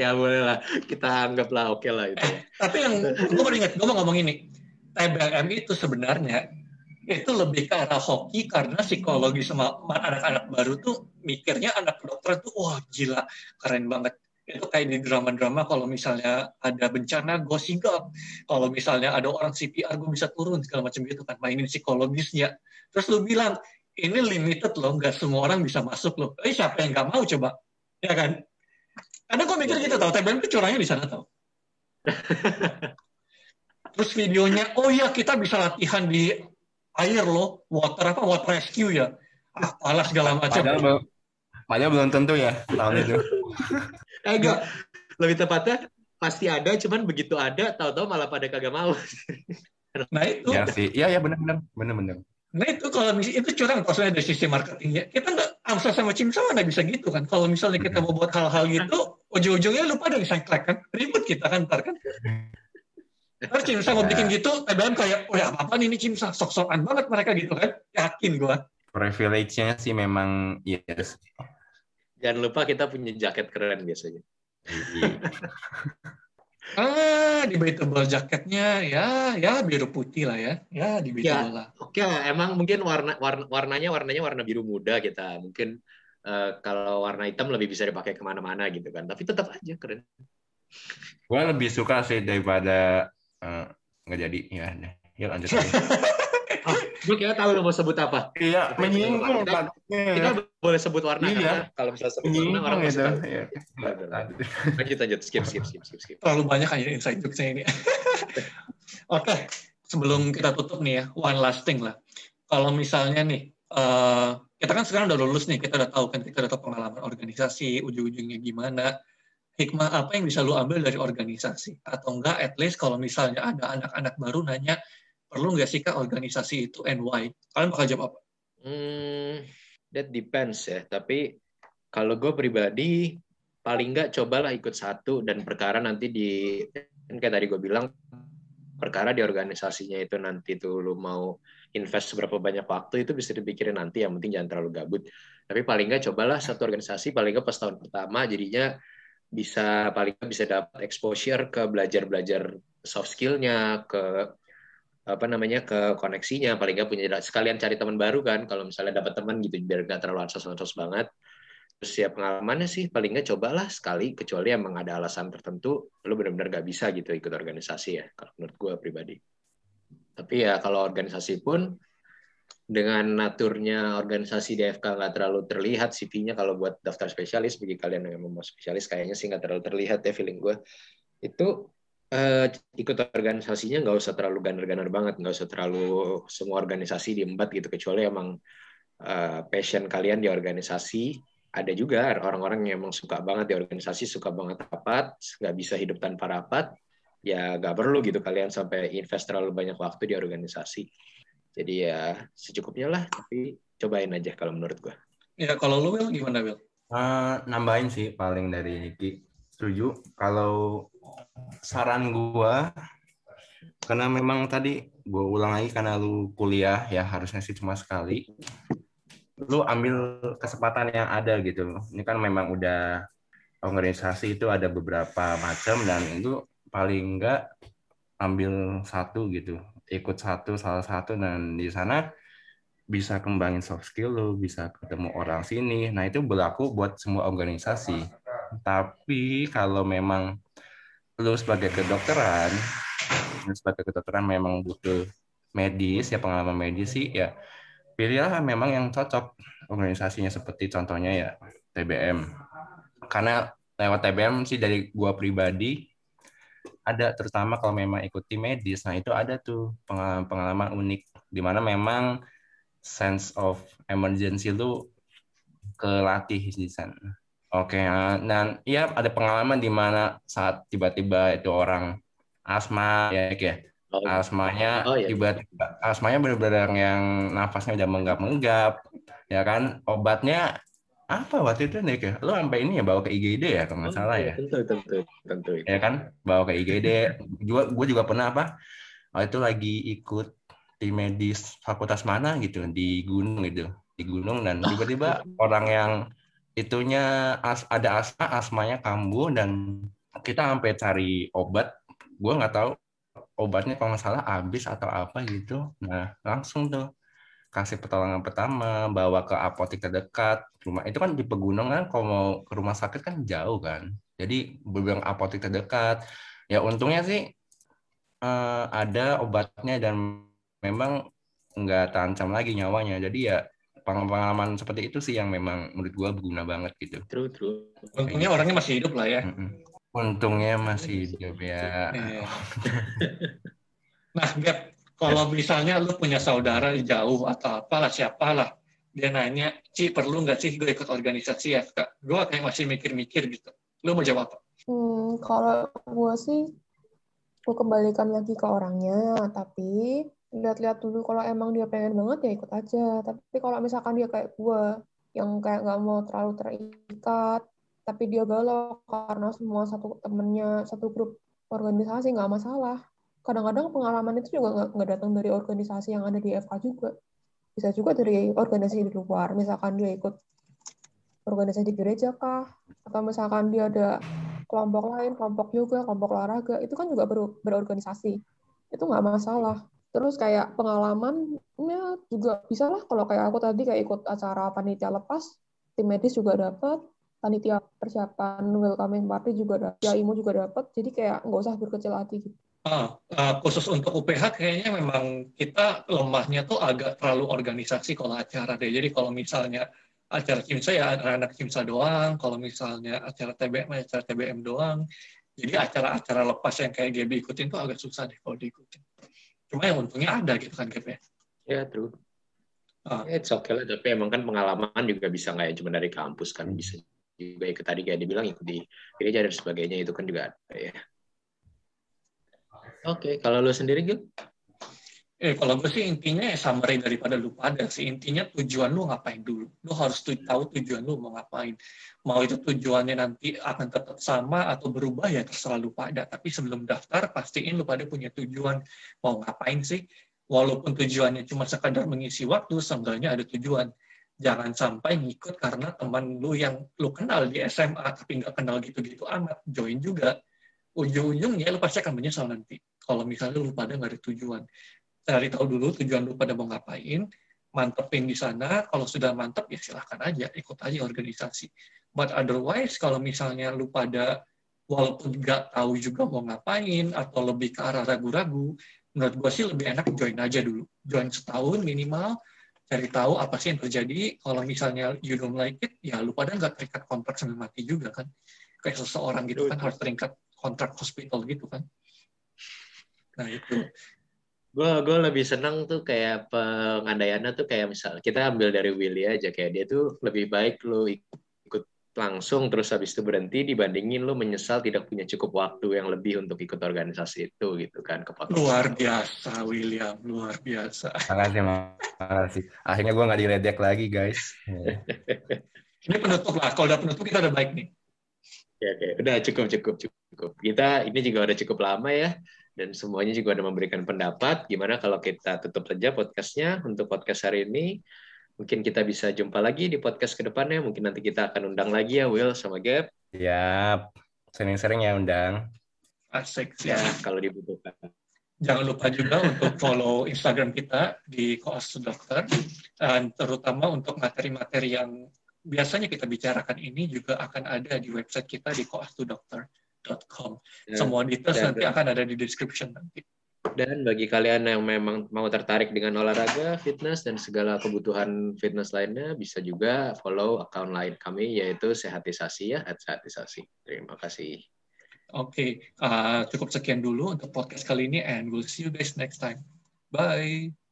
ya boleh lah. Kita anggaplah oke okay lah itu.
Eh, tapi yang gue baru ingat gue mau ngomong ini. TBM itu sebenarnya itu lebih ke arah hoki karena psikologi sama anak-anak baru tuh mikirnya anak dokter tuh wah gila keren banget itu kayak di drama-drama kalau misalnya ada bencana gue sigap kalau misalnya ada orang CPR gue bisa turun segala macam gitu kan mainin psikologisnya terus lu bilang ini limited loh nggak semua orang bisa masuk loh eh siapa yang nggak mau coba ya kan karena gue mikir gitu tau, TBM itu curangnya di sana tau. Terus videonya, oh iya kita bisa latihan di air loh, water apa, water rescue ya. Ah, palas segala macam.
Padahal, padahal belum tentu ya tahun itu.
eh, enggak, lebih tepatnya pasti ada, cuman begitu ada, tahu-tahu malah pada kagak mau.
nah itu.
Ya sih, iya ya benar-benar, benar-benar.
Nah itu kalau misalnya itu curang maksudnya dari sisi marketingnya. Kita nggak Amsa sama Cimsa nggak bisa gitu kan. Kalau misalnya kita mau buat hal-hal gitu, ujung-ujungnya lupa dari sangklek kan. Ribut kita kan ntar kan. Ntar Cimsa mau bikin gitu, TBM kayak, oh ya nih ini Cimsa, sok-sokan banget mereka gitu kan. Yakin gua.
Privilege-nya sih memang yes.
Jangan lupa kita punya jaket keren biasanya. Iya.
Ah, debatable jaketnya ya ya biru putih lah ya. Ya debatable ya, lah.
Oke, okay, emang mungkin warna, warna warnanya warnanya warna biru muda kita. Mungkin uh, kalau warna hitam lebih bisa dipakai ke mana-mana gitu kan. Tapi tetap aja keren.
Gue lebih suka sih daripada uh, nggak jadi ya ya lanjut
oh, gue kira tahu lo mau sebut apa.
Iya, menyinggung
kita, kita boleh sebut warna
iya.
kalau misalnya sebut warna orang
itu. Iya.
Lanjut lanjut skip skip skip skip skip.
Terlalu banyak aja inside jokesnya ini. Oke, okay. sebelum kita tutup nih ya, one last thing lah. Kalau misalnya nih, uh, kita kan sekarang udah lulus nih, kita udah tahu kan, kita udah tahu pengalaman organisasi, ujung-ujungnya gimana, hikmah apa yang bisa lu ambil dari organisasi? Atau enggak, at least kalau misalnya ada anak-anak baru nanya, perlu nggak sih kak organisasi itu and why? Kalian bakal jawab apa?
Hmm, that depends ya. Tapi kalau gue pribadi paling nggak cobalah ikut satu dan perkara nanti di kan kayak tadi gue bilang perkara di organisasinya itu nanti tuh lu mau invest seberapa banyak waktu itu bisa dipikirin nanti yang penting jangan terlalu gabut tapi paling nggak cobalah satu organisasi paling nggak pas tahun pertama jadinya bisa paling nggak bisa dapat exposure ke belajar belajar soft skillnya ke apa namanya ke koneksinya. Paling nggak punya sekalian cari teman baru kan. Kalau misalnya dapat teman gitu biar nggak terlalu ansos-ansos banget. Terus ya pengalamannya sih paling nggak cobalah sekali. Kecuali emang ada alasan tertentu lu benar-benar nggak bisa gitu ikut organisasi ya kalau menurut gue pribadi. Tapi ya kalau organisasi pun dengan naturnya organisasi DFK nggak terlalu terlihat CV-nya kalau buat daftar spesialis bagi kalian yang mau spesialis kayaknya sih nggak terlalu terlihat ya feeling gue itu uh, ikut organisasinya nggak usah terlalu ganar-ganar banget, nggak usah terlalu semua organisasi diembat gitu, kecuali emang uh, passion kalian di organisasi. Ada juga orang-orang yang emang suka banget di organisasi, suka banget rapat, nggak bisa hidup tanpa rapat, ya nggak perlu gitu kalian sampai invest terlalu banyak waktu di organisasi. Jadi ya secukupnya lah, tapi cobain aja kalau menurut gue.
Ya kalau lu Will gimana Will?
Uh, nambahin sih paling dari Niki. Setuju. Kalau saran gua karena memang tadi gue ulang lagi karena lu kuliah ya harusnya sih cuma sekali. Lu ambil kesempatan yang ada gitu. Ini kan memang udah organisasi itu ada beberapa macam dan itu paling enggak ambil satu gitu. Ikut satu salah satu dan di sana bisa kembangin soft skill lu bisa ketemu orang sini. Nah itu berlaku buat semua organisasi. Tapi kalau memang lu sebagai kedokteran sebagai kedokteran memang butuh medis ya pengalaman medis sih ya pilihlah memang yang cocok organisasinya seperti contohnya ya TBM karena lewat TBM sih dari gua pribadi ada terutama kalau memang ikuti medis nah itu ada tuh pengalaman-pengalaman unik di mana memang sense of emergency lu kelatih di sana Oke, uh, dan iya ada pengalaman di mana saat tiba-tiba itu orang asma ya, ya. Oh, iya. asmanya oh, iya. tiba-tiba asmanya benar-benar yang nafasnya udah menggap-menggap, ya kan? Obatnya apa waktu itu nih ya? Lo sampai ini ya bawa ke IGD ya kalau nggak oh, salah ya?
Tentu, tentu, tentu.
Ya kan, bawa ke IGD. juga gue juga pernah apa? Oh, itu lagi ikut tim medis fakultas mana gitu di gunung gitu, di gunung dan tiba-tiba orang yang itunya as, ada asma asmanya kambuh dan kita sampai cari obat. Gue nggak tahu obatnya kalau nggak salah habis atau apa gitu. Nah langsung tuh kasih pertolongan pertama bawa ke apotek terdekat. Rumah itu kan di pegunungan kalau mau ke rumah sakit kan jauh kan. Jadi beberapa apotek terdekat. Ya untungnya sih uh, ada obatnya dan memang nggak terancam lagi nyawanya. Jadi ya pengalaman seperti itu sih yang memang menurut gue berguna banget gitu.
True, true.
Untungnya orangnya masih hidup lah ya.
Untungnya masih hidup ya.
Iya. nah, Gap, kalau misalnya lu punya saudara jauh atau apalah siapalah, dia nanya, Ci perlu nggak sih gue ikut organisasi ya? Gue kayak masih mikir-mikir gitu. Lu mau jawab apa?
Hmm, kalau gue sih, gue kembalikan lagi ke orangnya, tapi lihat-lihat dulu. Kalau emang dia pengen banget ya ikut aja. Tapi kalau misalkan dia kayak gue yang kayak nggak mau terlalu terikat tapi dia galau karena semua satu temennya satu grup organisasi nggak masalah. Kadang-kadang pengalaman itu juga nggak datang dari organisasi yang ada di FK juga. Bisa juga dari organisasi di luar. Misalkan dia ikut organisasi di gereja kah? Atau misalkan dia ada kelompok lain kelompok yoga kelompok olahraga. Itu kan juga ber berorganisasi. Itu nggak masalah Terus kayak pengalamannya juga bisa lah kalau kayak aku tadi kayak ikut acara panitia lepas, tim medis juga dapat, panitia persiapan welcoming party juga dapat, IMO juga dapat. Jadi kayak nggak usah berkecil hati gitu.
Uh, uh, khusus untuk UPH kayaknya memang kita lemahnya tuh agak terlalu organisasi kalau acara deh. Jadi kalau misalnya acara kimsa ya anak-anak kimsa doang, kalau misalnya acara TBM ya acara TBM doang. Jadi acara-acara lepas yang kayak GB ikutin tuh agak susah deh kalau diikutin. Cuma yang untungnya ada gitu kan GB.
Ya, true. Uh. It's okay lah, tapi emang kan pengalaman juga bisa nggak ya cuma dari kampus kan bisa juga ikut tadi kayak dibilang ikut di gereja dan sebagainya itu kan juga ada ya. Oke, okay. kalau lo sendiri Gil?
Eh, kalau gue sih intinya ya summary daripada lu pada sih. Intinya tujuan lu ngapain dulu. Lu harus tahu tujuan lu mau ngapain. Mau itu tujuannya nanti akan tetap sama atau berubah ya terserah lu pada. Tapi sebelum daftar, pastiin lu pada punya tujuan. Mau ngapain sih? Walaupun tujuannya cuma sekadar mengisi waktu, seenggaknya ada tujuan. Jangan sampai ngikut karena teman lu yang lu kenal di SMA, tapi nggak kenal gitu-gitu amat. Join juga. Ujung-ujungnya lu pasti akan menyesal nanti kalau misalnya lu pada nggak ada tujuan. Cari tahu dulu tujuan lu pada mau ngapain, mantepin di sana. Kalau sudah mantep, ya silahkan aja, ikut aja organisasi. But otherwise, kalau misalnya lu pada walaupun nggak tahu juga mau ngapain, atau lebih ke arah ragu-ragu, menurut gue sih lebih enak join aja dulu. Join setahun minimal, cari tahu apa sih yang terjadi. Kalau misalnya you don't like it, ya lu pada nggak terikat kontrak sampai mati juga kan. Kayak seseorang gitu kan harus terikat kontrak hospital gitu kan. Nah itu.
Gue gue lebih seneng tuh kayak pengandaiannya tuh kayak misal kita ambil dari Willy aja kayak dia tuh lebih baik lo ikut langsung terus habis itu berhenti dibandingin lo menyesal tidak punya cukup waktu yang lebih untuk ikut organisasi itu gitu kan
kepotong. Luar biasa William, luar biasa.
Makasih, makasih. Akhirnya gue nggak diledek lagi guys.
ini penutup lah, kalau udah penutup kita udah baik nih.
Ya, oke, udah cukup cukup cukup. Kita ini juga udah cukup lama ya dan semuanya juga ada memberikan pendapat. Gimana kalau kita tutup saja podcastnya untuk podcast hari ini? Mungkin kita bisa jumpa lagi di podcast ke depannya. Mungkin nanti kita akan undang lagi ya Will sama Gap.
Ya, sering-sering ya undang.
Asik ya
kalau dibutuhkan.
Jangan lupa juga untuk follow Instagram kita di Koas Dokter dan terutama untuk materi-materi yang biasanya kita bicarakan ini juga akan ada di website kita di Dokter com. Ya, Semua details nanti akan ada di description nanti.
Dan bagi kalian yang memang mau tertarik dengan olahraga, fitness, dan segala kebutuhan fitness lainnya, bisa juga follow account lain kami, yaitu Sehatisasi ya, at Sehatisasi. Terima kasih.
Oke, okay. uh, cukup sekian dulu untuk podcast kali ini, and we'll see you guys next time. Bye!